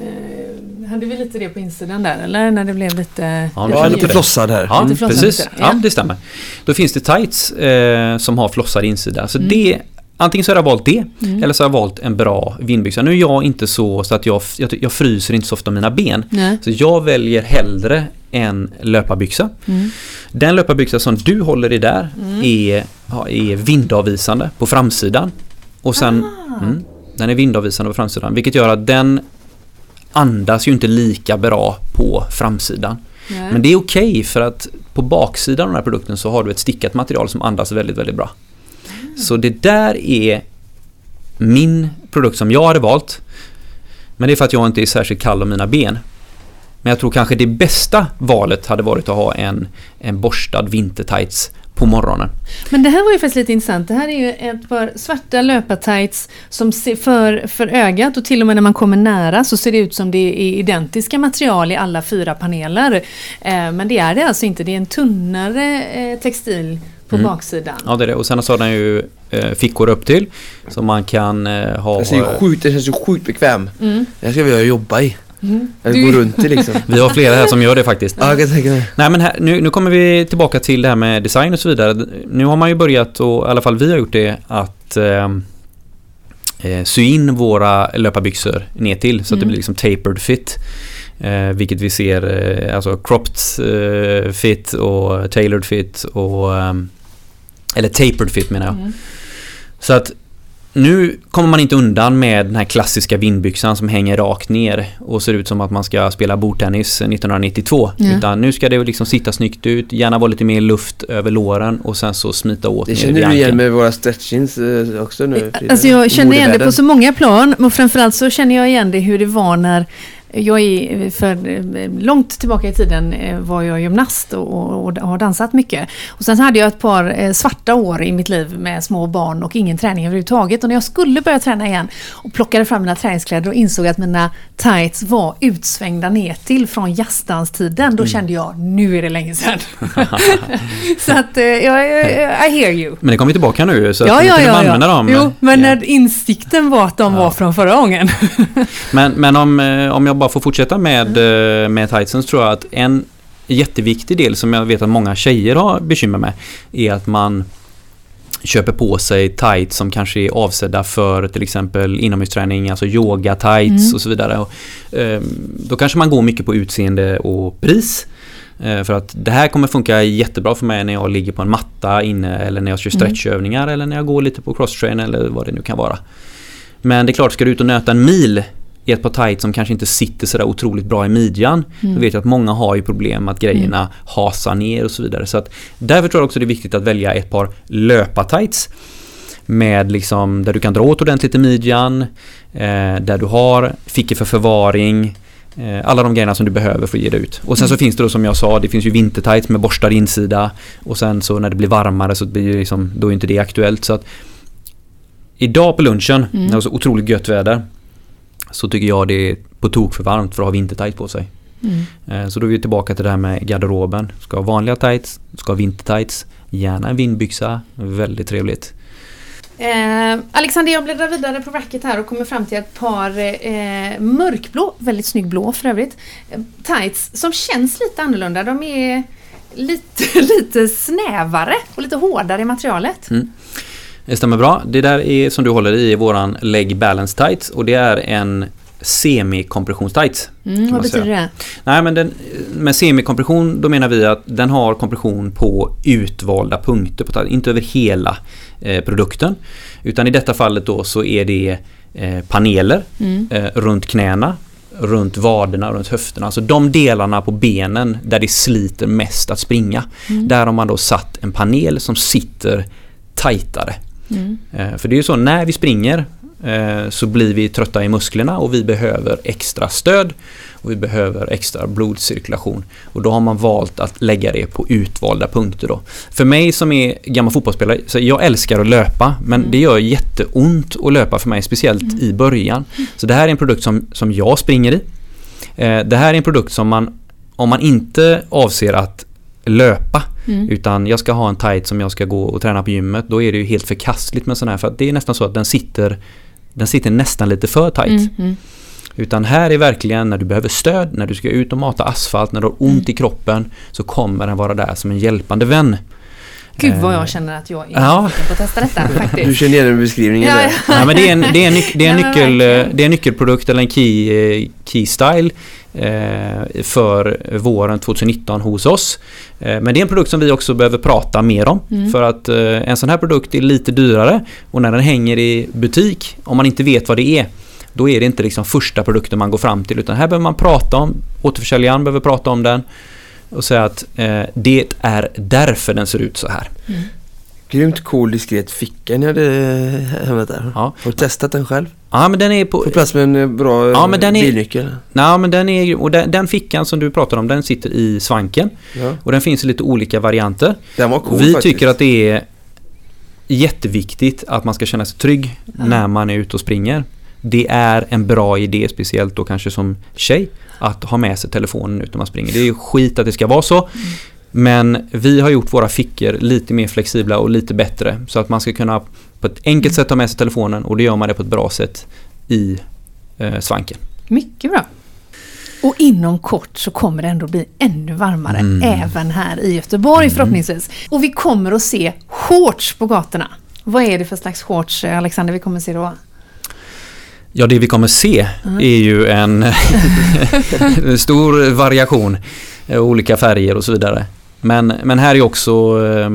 Eh, hade vi lite det på insidan där eller? När det blev lite... Ja, Ja, känner lite det. flossad här. Ja, flossad precis. Ja. ja. det stämmer. Då finns det tights eh, som har flossad insida. Så Mm. det, antingen så har jag valt det Mm. eller så har jag valt en bra vindbyxa. Nu är jag inte så, så att jag, jag, jag fryser inte så ofta mina ben. Nej. Så jag väljer hellre en löparbyxa. Mm. Den löparbyxa som du håller i där Mm. är, är vindavvisande på framsidan. Och sen, Ah. mm, den är vindavvisande på framsidan vilket gör att den andas ju inte lika bra på framsidan. Nej. Men det är okej för att på baksidan av den här produkten så har du ett stickat material som andas väldigt, väldigt bra. Så det där är min produkt som jag hade valt. Men det är för att jag inte är särskilt kall om mina ben. Men jag tror kanske det bästa valet hade varit att ha en, en borstad vintertights på morgonen. Men det här var ju faktiskt lite intressant. Det här är ju ett par svarta löpartights som ser för, för ögat och till och med när man kommer nära så ser det ut som det är identiska material i alla fyra paneler. Eh, men det är det alltså inte. Det är en tunnare eh, textil på Mm. baksidan. Ja, det är det. Och sen så har den ju eh, fickor upp till som man kan eh, ha. Den ser ju sjukt, den känns ju sjukt bekväm. Mm. Den ska vilja jobba i. Mm. Eller Du- gå runt i liksom. Vi har flera här som gör det faktiskt. Ja, jag kan tänka mig. Nej men här, nu, nu kommer vi tillbaka till det här med design och så vidare. Nu har man ju börjat, och i alla fall vi har gjort det, att eh, eh, sy in våra löparbyxor ner till så att det Mm. blir liksom tapered fit. Eh, vilket vi ser, eh, alltså cropped eh, fit och tailored fit och ehm, eller tapered fit menar jag. Mm. Så att nu kommer man inte undan med den här klassiska vindbyxan som hänger rakt ner och ser ut som att man ska spela bordtennis 1992. Ja. Utan nu ska det liksom sitta snyggt ut, gärna vara lite mer luft över låren och sen så smita åt Det ner känner du igen med våra stretchins eh, också nu? Frida? Alltså jag känner igen det på så många plan och framförallt så känner jag igen det hur det var när jag är för långt tillbaka i tiden var jag gymnast och, och, har dansat mycket. Och sen hade jag ett par svarta år i mitt liv med små barn och ingen träning överhuvudtaget. Och när jag skulle börja träna igen och plockade fram mina träningskläder och insåg att mina tights var utsvängda ner till från jazzdanstiden, då mm. kände jag nu är det länge sedan. [LAUGHS] så att jag, I hear you. Men det kommer tillbaka nu så ja, att ja, ja, ja, använda dem. Jo, men när insikten var att de var från förra gången. men men om, eh, om jag bara får fortsätta med, mm. Eh, med tightsen så tror jag att en jätteviktig del som jag vet att många tjejer har bekymmer med är att man köper på sig tights som kanske är avsedda för till exempel inomhusträning, alltså yoga tights mm. och så vidare. Och, eh, då kanske man går mycket på utseende och pris. Eh, för att det här kommer funka jättebra för mig när jag ligger på en matta inne eller när jag kör mm. stretchövningar mm. eller när jag går lite på crosstrain eller vad det nu kan vara. Men det är klart, ska du ut och nöta en mil i ett par tights som kanske inte sitter sådär otroligt bra i midjan. Mm. Då vet jag att många har ju problem att grejerna mm. hasar ner och så vidare. Så att därför tror jag också det är viktigt att välja ett par löpa-tights. Med liksom, där du kan dra åt ordentligt i midjan. Eh, där du har fickor för förvaring. Eh, alla de grejerna som du behöver för att ge dig ut. Och sen så mm. finns det då som jag sa, det finns ju vintertights med borstad insida. Och sen så när det blir varmare så blir det liksom, då är inte det aktuellt. Så att Idag på lunchen, mm. när det var så otroligt gött väder. Så tycker jag det är på tok för varmt för att ha vintertights på sig. Mm. Eh, så då är vi tillbaka till det här med garderoben. Ska ha vanliga tights, ska ha vintertights. Gärna en vindbyxa, väldigt trevligt. Eh, Alexander, jag bläddrar vidare på racket här och kommer fram till ett par eh, mörkblå, väldigt snygg blå för övrigt, eh, tights som känns lite annorlunda. De är lite, [LAUGHS] lite snävare och lite hårdare i materialet. Mm. Det stämmer bra. Det där är som du håller i våran Leg Balance Tights och det är en semikompressionstights. Mm, vad betyder det? Nej, men den, med semikompression då menar vi att den har kompression på utvalda punkter, på, inte över hela eh, produkten. Utan i detta fallet då så är det eh, paneler mm. eh, runt knäna, runt vaderna, runt höfterna. Alltså de delarna på benen där det sliter mest att springa. Mm. Där har man då satt en panel som sitter tajtare. Mm. Eh, för det är ju så, när vi springer eh, så blir vi trötta i musklerna och vi behöver extra stöd och vi behöver extra blodcirkulation. Och då har man valt att lägga det på utvalda punkter då. För mig som är gammal fotbollsspelare, så jag älskar att löpa men mm. det gör jätteont att löpa för mig, speciellt mm. i början. Så det här är en produkt som, som jag springer i. Eh, det här är en produkt som man, om man inte avser att löpa mm. utan jag ska ha en tight som jag ska gå och träna på gymmet då är det ju helt förkastligt med sån här för att det är nästan så att den sitter den sitter nästan lite för tight. Mm. mm. Utan här är verkligen när du behöver stöd, när du ska ut och mata asfalt, när du har ont mm. i kroppen så kommer den vara där som en hjälpande vän. Gud vad jag eh, känner att jag är ja. på att testa detta [LAUGHS] faktiskt. Du känner igen beskrivningen ja, ja. ja, men det är en, det är en, det är en, nyckel, det är en nyckelprodukt eller en key, eh, key style för våren 2019 hos oss. Men det är en produkt som vi också behöver prata mer om. Mm. För att en sån här produkt är lite dyrare och när den hänger i butik, om man inte vet vad det är, då är det inte liksom första produkten man går fram till utan här behöver man prata om, återförsäljaren behöver prata om den och säga att eh, det är därför den ser ut så här. Mm. Grymt cool diskret ficka ni hade eh, hemma där. Ja. Har du testat den själv? Ja men den är på... Får plats med en eh, bra ja, men den är, bilnyckel? Nej men den är och den, den, fickan som du pratar om den sitter i svanken. Ja. Och den finns i lite olika varianter. Den var cool Vi faktiskt. tycker att det är jätteviktigt att man ska känna sig trygg ja. när man är ute och springer. Det är en bra idé, speciellt då kanske som tjej, att ha med sig telefonen ut när man springer. Det är ju skit att det ska vara så. Men vi har gjort våra fickor lite mer flexibla och lite bättre så att man ska kunna på ett enkelt sätt ta med sig telefonen och det gör man det på ett bra sätt i eh, svanken. Mycket bra. Och inom kort så kommer det ändå bli ännu varmare mm. även här i Göteborg mm. förhoppningsvis. Och vi kommer att se shorts på gatorna. Vad är det för slags shorts Alexander vi kommer att se då? Ja, det vi kommer se mm. är ju en [LAUGHS] stor variation. Eh, olika färger och så vidare. Men, men här är också eh,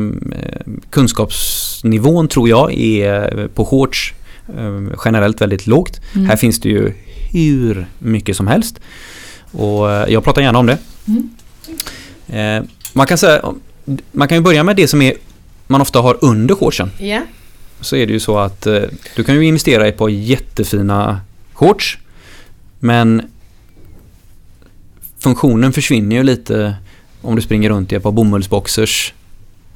kunskapsnivån tror jag är på shorts eh, generellt väldigt lågt. Mm. Här finns det ju hur mycket som helst. Och eh, jag pratar gärna om det. Mm. Eh, man kan säga man kan ju börja med det som är man ofta har under shortsen. Yeah så är det ju så att eh, du kan ju investera i ett par jättefina shorts. Men funktionen försvinner ju lite om du springer runt i ett par bomullsboxers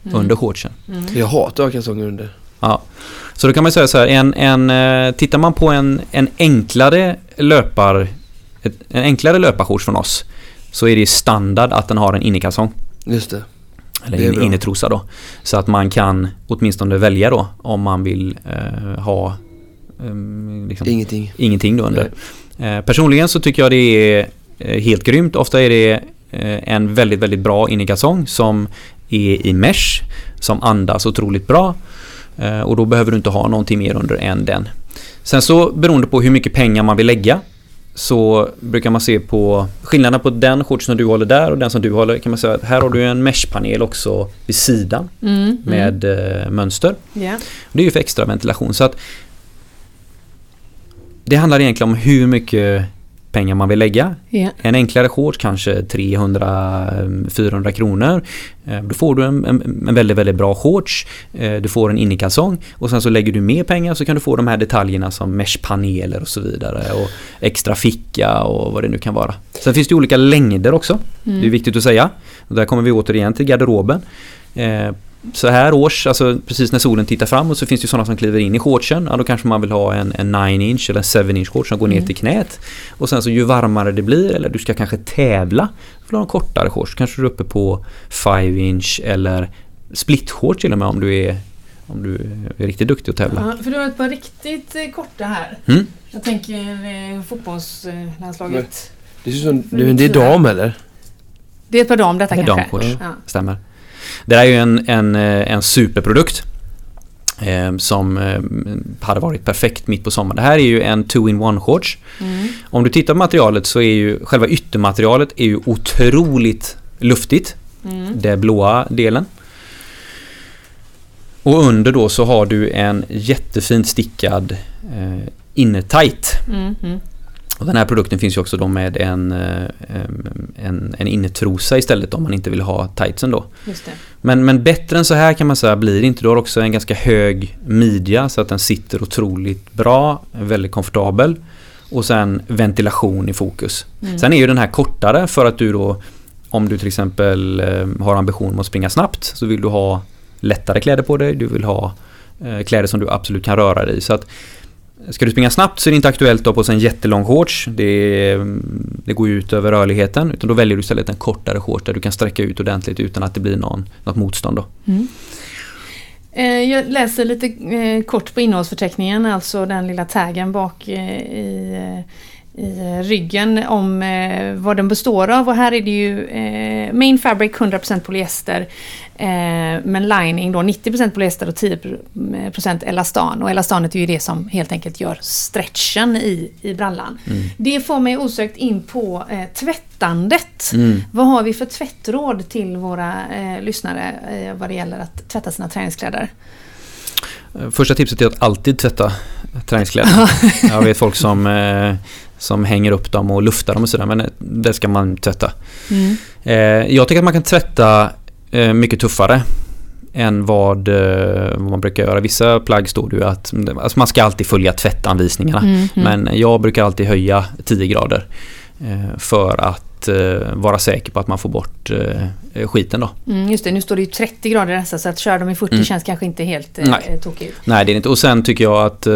Mm. under shortsen. Jag hatar kalsonger under. Ja. Så då kan man säga så här, en, en, eh, tittar man på en, en enklare löpar ett, en enklare löparshorts från oss så är det standard att den har en innekalsong. Just det. Eller Det är in, innetrosa då. Så att man kan åtminstone välja då om man vill eh, ha ehm, liksom, Ingenting. ingenting då under. Eh, personligen så tycker jag det är eh, helt grymt. Ofta är det eh, en väldigt, väldigt bra innekalsong som är i mesh, som andas otroligt bra. Eh, och då behöver du inte ha någonting mer under än den. Sen så beroende på hur mycket pengar man vill lägga så brukar man se på skillnaden på den shortsen som du håller där och den som du håller kan man säga att här har du en meshpanel också vid sidan Mm, med eh, mönster. Mm. Ja. Det är ju för extra ventilation så att det handlar egentligen om hur mycket pengar man vill lägga. Ja. En enklare shorts kanske 300-400 kronor. Eh, Då får du en, en, en väldigt, väldigt bra shorts. Eh, Du får en innekalsong och sen så lägger du mer pengar så kan du få de här detaljerna som meshpaneler och så vidare och extra ficka och vad det nu kan vara. Sen finns det olika längder också. Mm. Det är viktigt att säga. Och där kommer vi återigen till garderoben. Så här års, alltså precis när solen tittar framåt så finns det ju sådana som kliver in i shortsen. Ja, då kanske man vill ha en, en 9 inch eller en 7 inch shorts som går ner Mm. till knät. Och sen så ju varmare det blir eller du ska kanske tävla. För du har en kortare shorts. Kanske du är uppe på 5 inch eller split shorts till och med om du är, om du är riktigt duktig att tävla. Ja, för du har ett par riktigt eh, korta här. Mm. Jag tänker eh, fotbollslandslaget. Det ser ut som... Det, det är dam eller? Det är ett par dam detta Det är kanske? damshorts. Ja. Stämmer. Det där är ju en, en, eh, en superprodukt. Eh, som eh, hade varit perfekt mitt på sommaren. Det här är ju en 2-in-1 shorts. Mm. Om du tittar på materialet så är ju själva yttermaterialet är ju otroligt luftigt. Mm. Det blåa delen. Och under då så har du en jättefint stickad eh, innertight. Mm. Mm. Och den här produkten finns ju också då med en, eh, en, en innertrosa istället om man inte vill ha tightsen då. Men, men bättre än så här kan man säga blir det inte. Du har också en ganska hög midja så att den sitter otroligt bra, väldigt komfortabel. Och sen ventilation i fokus. Mm. Sen är ju den här kortare för att du då om du till exempel eh, har ambition att springa snabbt så vill du ha lättare kläder på dig. Du vill ha eh, kläder som du absolut kan röra dig i. Så att Ska du springa snabbt så är det inte aktuellt att ha på sig en jättelång shorts. Det, mm, det går ju ut över rörligheten. Utan då väljer du istället en kortare shorts där du kan sträcka ut ordentligt utan att det blir någon, något motstånd. Då. Mm. Eh, jag läser lite eh, kort på innehållsförteckningen, alltså den lilla taggen bak eh, i, i ryggen om eh, vad den består av. Och här är det ju eh, main fabric 100% polyester eh, men lining då 90% polyester och 10% elastan. Och elastanet är ju det som helt enkelt gör stretchen i, i brallan. Mm. Det får mig osökt in på eh, tvättandet. Mm. Vad har vi för tvättråd till våra eh, lyssnare eh, vad det gäller att tvätta sina träningskläder? Eh, Första tipset är att alltid tvätta träningskläder. [LAUGHS] Jag vet folk som, eh, som hänger upp dem och luftar dem och sådär men det ska man tvätta. Eh, Jag tycker att man kan tvätta eh, mycket tuffare än vad, eh, vad man brukar göra. Vissa plagg står det ju att alltså man ska alltid följa tvättanvisningarna. Mm, Men jag brukar alltid höja 10 grader för att vara säker på att man får bort skiten då. Mm, just det, nu står det ju 30 grader dessa så att köra dem i 40 Mm. känns kanske inte helt eh, Nej. tokigt. Nej, det är inte. Och sen tycker jag att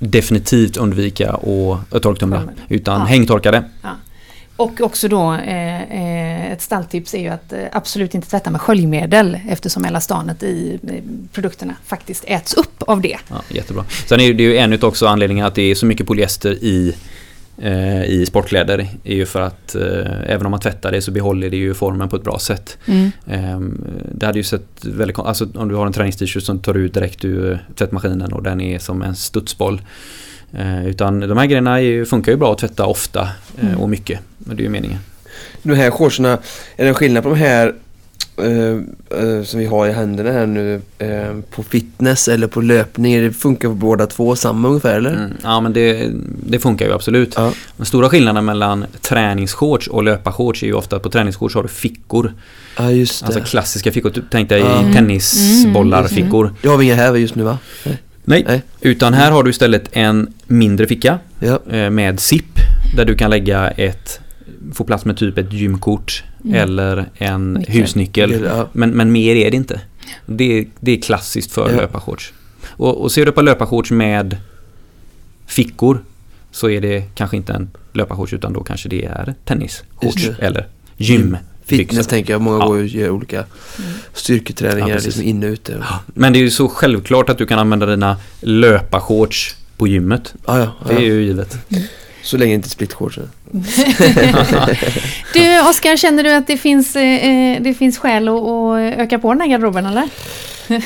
definitivt undvika att torktumla. Utan Ja. hängtorka det. Och också då eh, eh, ett stalltips är ju att eh, absolut inte tvätta med sköljmedel eftersom elastanet i produkterna faktiskt äts upp av det. Ja, jättebra. Sen är det ju en utav också anledningen att det är så mycket polyester i, i sportkläder. är ju för att eh, även om man tvättar det så behåller det ju formen på ett bra sätt. Eh, det hade ju sett väldigt alltså om du har en träningst-shirt som tar ut direkt ur tvättmaskinen och den är som en studsboll. Eh, utan de här grejerna är, ju- funkar ju bra att tvätta ofta eh, Mm. och mycket. Men det är ju meningen. De här shortsarna, är det en skillnad på de här eh, eh, som vi har i händerna här nu eh, på fitness eller på löpning? Det funkar på båda två samma ungefär eller? Mm. Ja men det, det funkar ju absolut. Ja. Den stora skillnaden mellan träningsshorts och löparshorts är ju ofta att på träningsshorts har du fickor. ja, just det. Alltså klassiska fickor. Typ, Tänk dig Ja. Mm. tennisbollarfickor. det har vi inga här just nu va? Nej. Nej. Utan här har du istället en mindre ficka Ja. eh, med zip där du kan lägga ett få plats med typ ett gymkort Mm. eller en Nyckel. husnyckel. Ja. Men, men mer är det inte. Det, är- det är klassiskt för Ja. löparshorts. Och, och ser du på löparshorts med fickor så är det kanske inte en löparshorts utan då kanske det är tennisshorts eller gym. Fitness tänker jag, många Ja. går och gör olika styrketräningar Ja, liksom inne och ute. Ja, Men det är ju så självklart att du kan använda dina löparshorts på gymmet. ja, ja, Det är ju givet. Så länge inte är splitshorts. [LAUGHS] Du Oskar, känner du att det finns, eh, det finns skäl att, att öka på den här garderoben eller? [LAUGHS]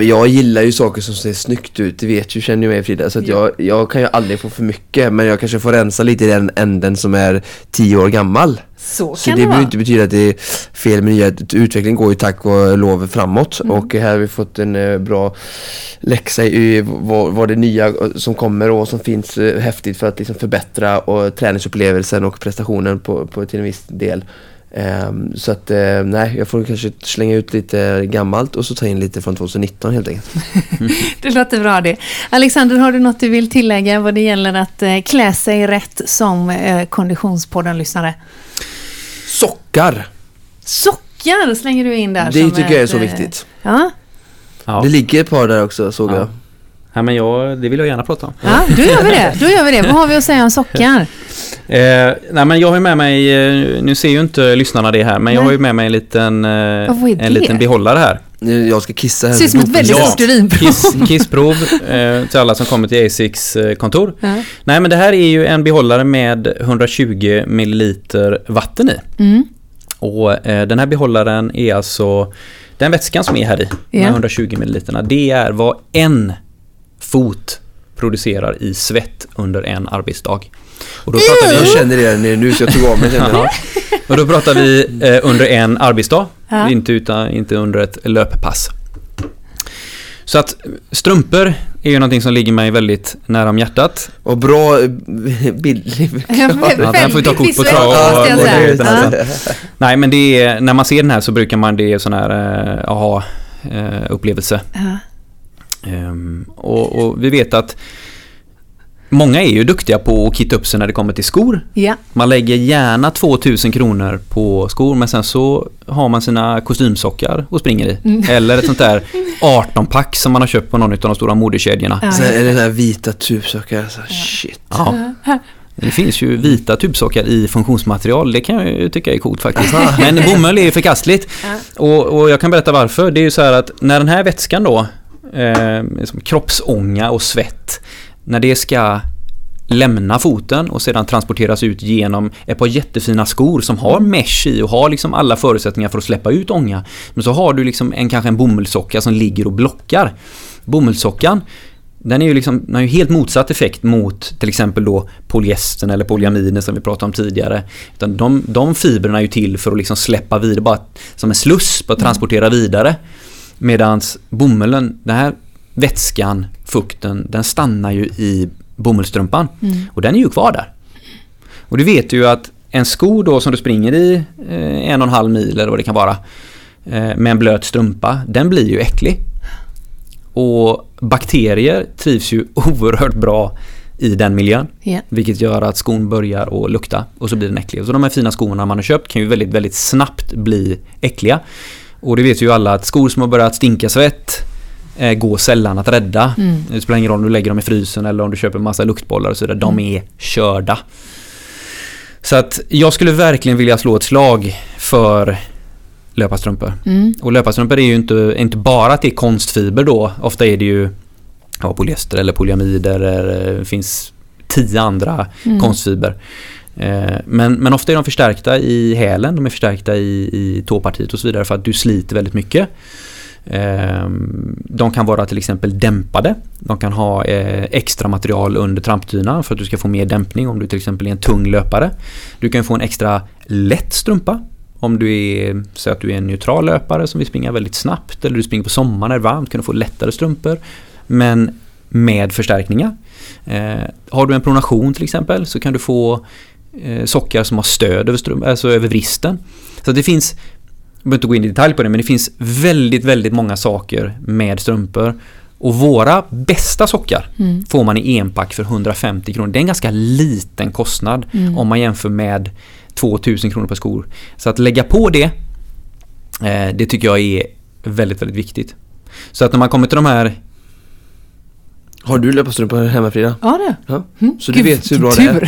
Jag gillar ju saker som ser snyggt ut, det vet ju, känner ju mig Frida. Så att jag, jag kan ju aldrig få för mycket, men jag kanske får rensa lite i den änden som är tio år gammal. Så Så det det behöver inte betyda att det är fel med nya, utvecklingen går ju tack och lov framåt Mm. och här har vi fått en eh, bra läxa i vad, vad det nya eh, som kommer och som finns eh, häftigt för att liksom förbättra och träningsupplevelsen och prestationen på, på till en viss del. Ehm, så att eh, nej, jag får kanske slänga ut lite gammalt och så ta in lite från 2019 helt enkelt. [LAUGHS] Det låter bra det. Alexander, har du något du vill tillägga vad det gäller att eh, klä sig rätt som eh, Konditionspodden-lyssnare? Sockar! Sockar slänger du in där. Det som tycker jag är ett, så eh, viktigt. Ja, Ja. Det ligger ett par där också såg Ja. jag. Ja, men jag, det vill jag gärna prata om. ja, då gör vi det. Då gör vi det. Vad har vi att säga om sockar? [LAUGHS] Eh, nej men jag har ju med mig, eh, nu ser ju inte lyssnarna det här, men jag Nej. har ju med mig en liten, eh, en liten behållare här. Jag ska kissa här. Ser ut som ett väldigt Ja. stort urinprov. Kiss, kissprov eh, till alla som kommer till Asics eh, kontor. Ja. Nej men det här är ju en behållare med 120 milliliter vatten i. Mm. Och eh, den här behållaren är alltså den vätskan som är här i, de Ja. här 120 milliliterna, det är vad en fot producerar i svett under en arbetsdag. Och då pratar Jag vi, känner det nu så jag tog av mig den. Ja. och då pratar vi eh, under en arbetsdag, Ja. inte, utan, inte under ett löppass. Så att strumpor är ju någonting som ligger mig väldigt nära om hjärtat. Och bra bildlig Ja, den får vi ta kort på trav och det utan Ja. Nej men det är, när man ser den här så brukar man, det är sån här eh, aha eh, upplevelse. Ja. Ehm, och, och vi vet att många är ju duktiga på att kitta upp sig när det kommer till skor. Ja. Man lägger gärna 2000 kronor på skor men sen så har man sina kostymsockar och springer i. Mm. Eller ett sånt där [LAUGHS] 18-pack som man har köpt på någon av de stora modekedjorna. Ja. Sen är det där vita tubsockar, så shit. Ja. Det finns ju vita tubsockar i funktionsmaterial, det kan jag ju tycka är coolt faktiskt. Men bomull är ju förkastligt. Ja. Och, och jag kan berätta varför. Det är ju så här att när den här vätskan då, eh, som kroppsånga och svett, när det ska lämna foten och sedan transporteras ut genom ett par jättefina skor som har mesh i och har liksom alla förutsättningar för att släppa ut ånga. Men så har du liksom en, kanske en bomullssocka som ligger och blockar. Bomullssockan den är ju liksom, den har ju helt motsatt effekt mot till exempel då polyestern eller polyaminer som vi pratade om tidigare. Utan de, de fibrerna är ju till för att liksom släppa vidare, bara som en sluss, bara transportera vidare. Medans bomullen, den här vätskan, fukten, den stannar ju i bomullstrumpan. Mm. Och den är ju kvar där. Och du vet ju att en sko då som du springer i eh, en och en halv mil eller vad det kan vara eh, med en blöt strumpa, den blir ju äcklig. Och bakterier trivs ju [LAUGHS] oerhört bra i den miljön. Ja. Vilket gör att skon börjar att lukta och så blir den äcklig. Så de här fina skorna man har köpt kan ju väldigt, väldigt snabbt bli äckliga. Och det vet ju alla att skor som har börjat stinka svett eh, går sällan att rädda. Mm. Det spelar ingen roll om du lägger dem i frysen eller om du köper massa luktbollar och så vidare. De är körda. Så att jag skulle verkligen vilja slå ett slag för löparstrumpor. Mm. Och löparstrumpor är ju inte, inte bara att det är konstfiber då. Ofta är det ju ja, polyester eller polyamider. Eller, det finns tio andra Mm. konstfiber. Eh, Men, men ofta är de förstärkta i hälen, de är förstärkta i, i tåpartiet och så vidare för att du sliter väldigt mycket. Eh, De kan vara till exempel dämpade. De kan ha eh, extra material under trampdynan för att du ska få mer dämpning om du till exempel är en tung löpare. Du kan få en extra lätt strumpa om du är, så att du är en neutral löpare som vill springa väldigt snabbt eller du springer på sommaren när det är varmt kan du få lättare strumpor. Men med förstärkningar. Eh, har du en pronation till exempel så kan du få eh, sockar som har stöd över, strump, alltså över vristen. Så det finns, behöver inte gå in i detalj på det, men det finns väldigt, väldigt många saker med strumpor. Och våra bästa sockar Mm. får man i enpack för 150 kronor. Det är en ganska liten kostnad Mm. om man jämför med 2000 kronor per skor. Så att lägga på det, eh, det tycker jag är väldigt, väldigt viktigt. Så att när man kommer till de här Har du löparstrumpor hemma Frida? Ja, det Ja. Mm. Så du Gud, vet hur bra det är?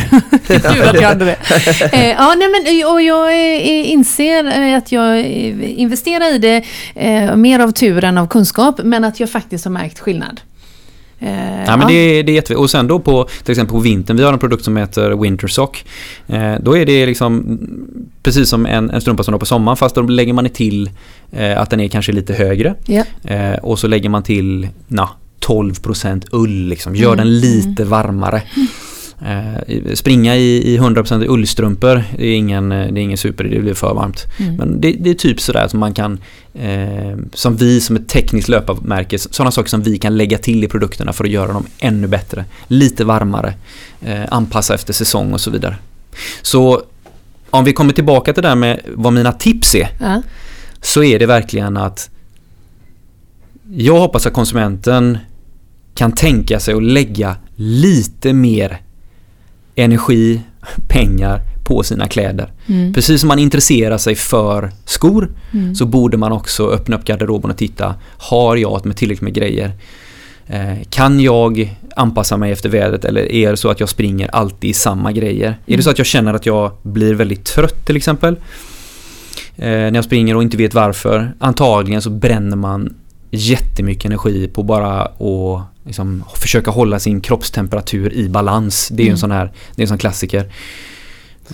[LAUGHS] Tur att jag hade det. [LAUGHS] Eh, ja, nej, men, och jag eh, inser eh, att jag eh, investerar i det eh, mer av tur än av kunskap, men att jag faktiskt har märkt skillnad. Eh, Ja, men det, är- det är jätteviktigt. Och sen då på till exempel på vintern, vi har en produkt som heter Wintersock. Eh, då är det liksom precis som en, en strumpa som du har på sommaren fast då lägger man till eh, att den är kanske lite högre. Ja. Eh, och så lägger man till na, 12% ull liksom, gör Mm, den lite varmare. Eh, springa i, i 100% ullstrumpor det är ingen, eh, det är ingen super, det blir för varmt. Mm. Men det, det är typ sådär som man kan, eh, som vi som ett tekniskt löparmärke, sådana saker som vi kan lägga till i produkterna för att göra dem ännu bättre. Lite varmare, eh, anpassa efter säsong och så vidare. Så om vi kommer tillbaka till det där med vad mina tips är, Ja. så är det verkligen att jag hoppas att konsumenten kan tänka sig att lägga lite mer energi, pengar på sina kläder. Mm. Precis som man intresserar sig för skor Mm. så borde man också öppna upp garderoben och titta, har jag med tillräckligt med grejer? Eh, kan jag anpassa mig efter vädret eller är det så att jag springer alltid i samma grejer? Är det så att jag känner att jag blir väldigt trött till exempel? Eh, när jag springer och inte vet varför. Antagligen så bränner man jättemycket energi på bara att liksom, försöka hålla sin kroppstemperatur i balans. Det är ju en Mm. sån här, det är en sån klassiker.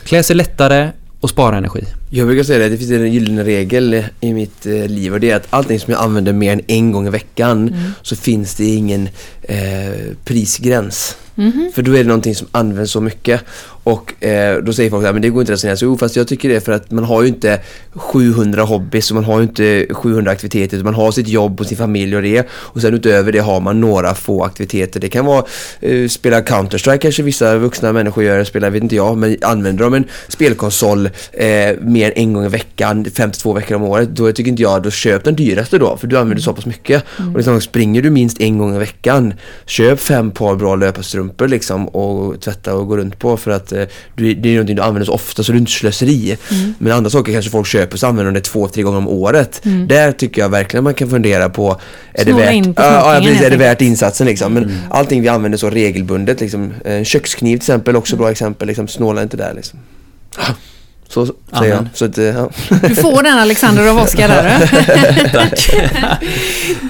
Klä sig lättare och spara energi. Jag brukar säga det, det finns en gyllene regel i mitt eh, liv och det är att allting som jag använder mer än en gång i veckan Mm. så finns det ingen eh, prisgräns. Mhm. För då är det någonting som används så mycket och eh, då säger folk att men det går inte att resonera så. Jo, fast jag tycker det för att man har ju inte 700 hobbys och man har ju inte 700 aktiviteter man har sitt jobb och sin familj och det och sen utöver det har man några få aktiviteter. Det kan vara eh, spela Counter-Strike kanske vissa vuxna människor gör, spelar vet inte jag, men använder de en spelkonsol eh, mer än en gång i veckan, 52 veckor om året, då tycker inte jag, då köp den dyraste då för du använder så pass mycket. Och liksom, springer du minst en gång i veckan, köp fem par bra löparstrumpor liksom och tvätta och gå runt på för att eh, du, det är någonting du använder så ofta så det är inte slöseri. Men andra saker kanske folk köper så använder de det två, tre gånger om året. Där tycker jag verkligen man kan fundera på, är det Snåla värt, in på ja, ja, precis, är det värt insatsen liksom. Men allting vi använder så regelbundet liksom. En kökskniv till exempel, också bra exempel, liksom, snåla inte där liksom. Så säger han. Så att, eh, ja. Du får den Alexander av Oskar där. [LAUGHS] Tack. [LAUGHS]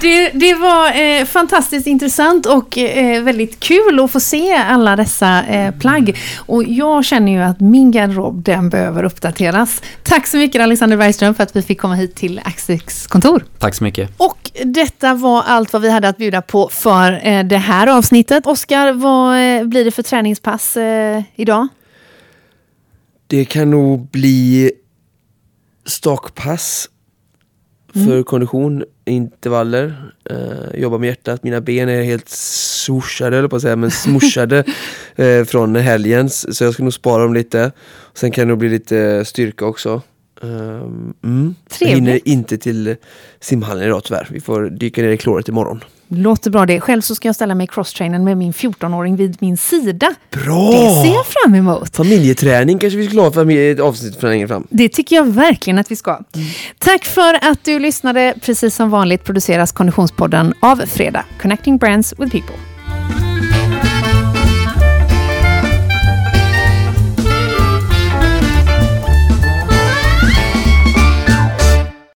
Det, det var eh, fantastiskt intressant och eh, väldigt kul att få se alla dessa eh, plagg. Och jag känner ju att min garderob, den behöver uppdateras. Tack så mycket Alexander Bergström för att vi fick komma hit till Axis kontor. Tack så mycket. Och detta var allt vad vi hade att bjuda på för eh, det här avsnittet. Oskar, vad eh, blir det för träningspass eh, idag? Det kan nog bli stakpass för kondition, intervaller, eh, jobba med hjärtat. Mina ben är helt swooshade, eller på att säga, men [LAUGHS] smushade eh, från helgens. Så jag ska nog spara dem lite. Sen kan det nog bli lite styrka också. Um, mm. Jag hinner inte till simhallen idag tyvärr. Vi får dyka ner i kloret imorgon. Låter bra det. Själv så ska jag ställa mig i crosstrainern med min 14-åring vid min sida. Bra! Det ser jag fram emot. Familjeträning kanske vi skulle ha för ett avsnitt för längre fram. Det tycker jag verkligen att vi ska. Tack för att du lyssnade. Precis som vanligt produceras Konditionspodden av Fredag. Connecting Brands with People.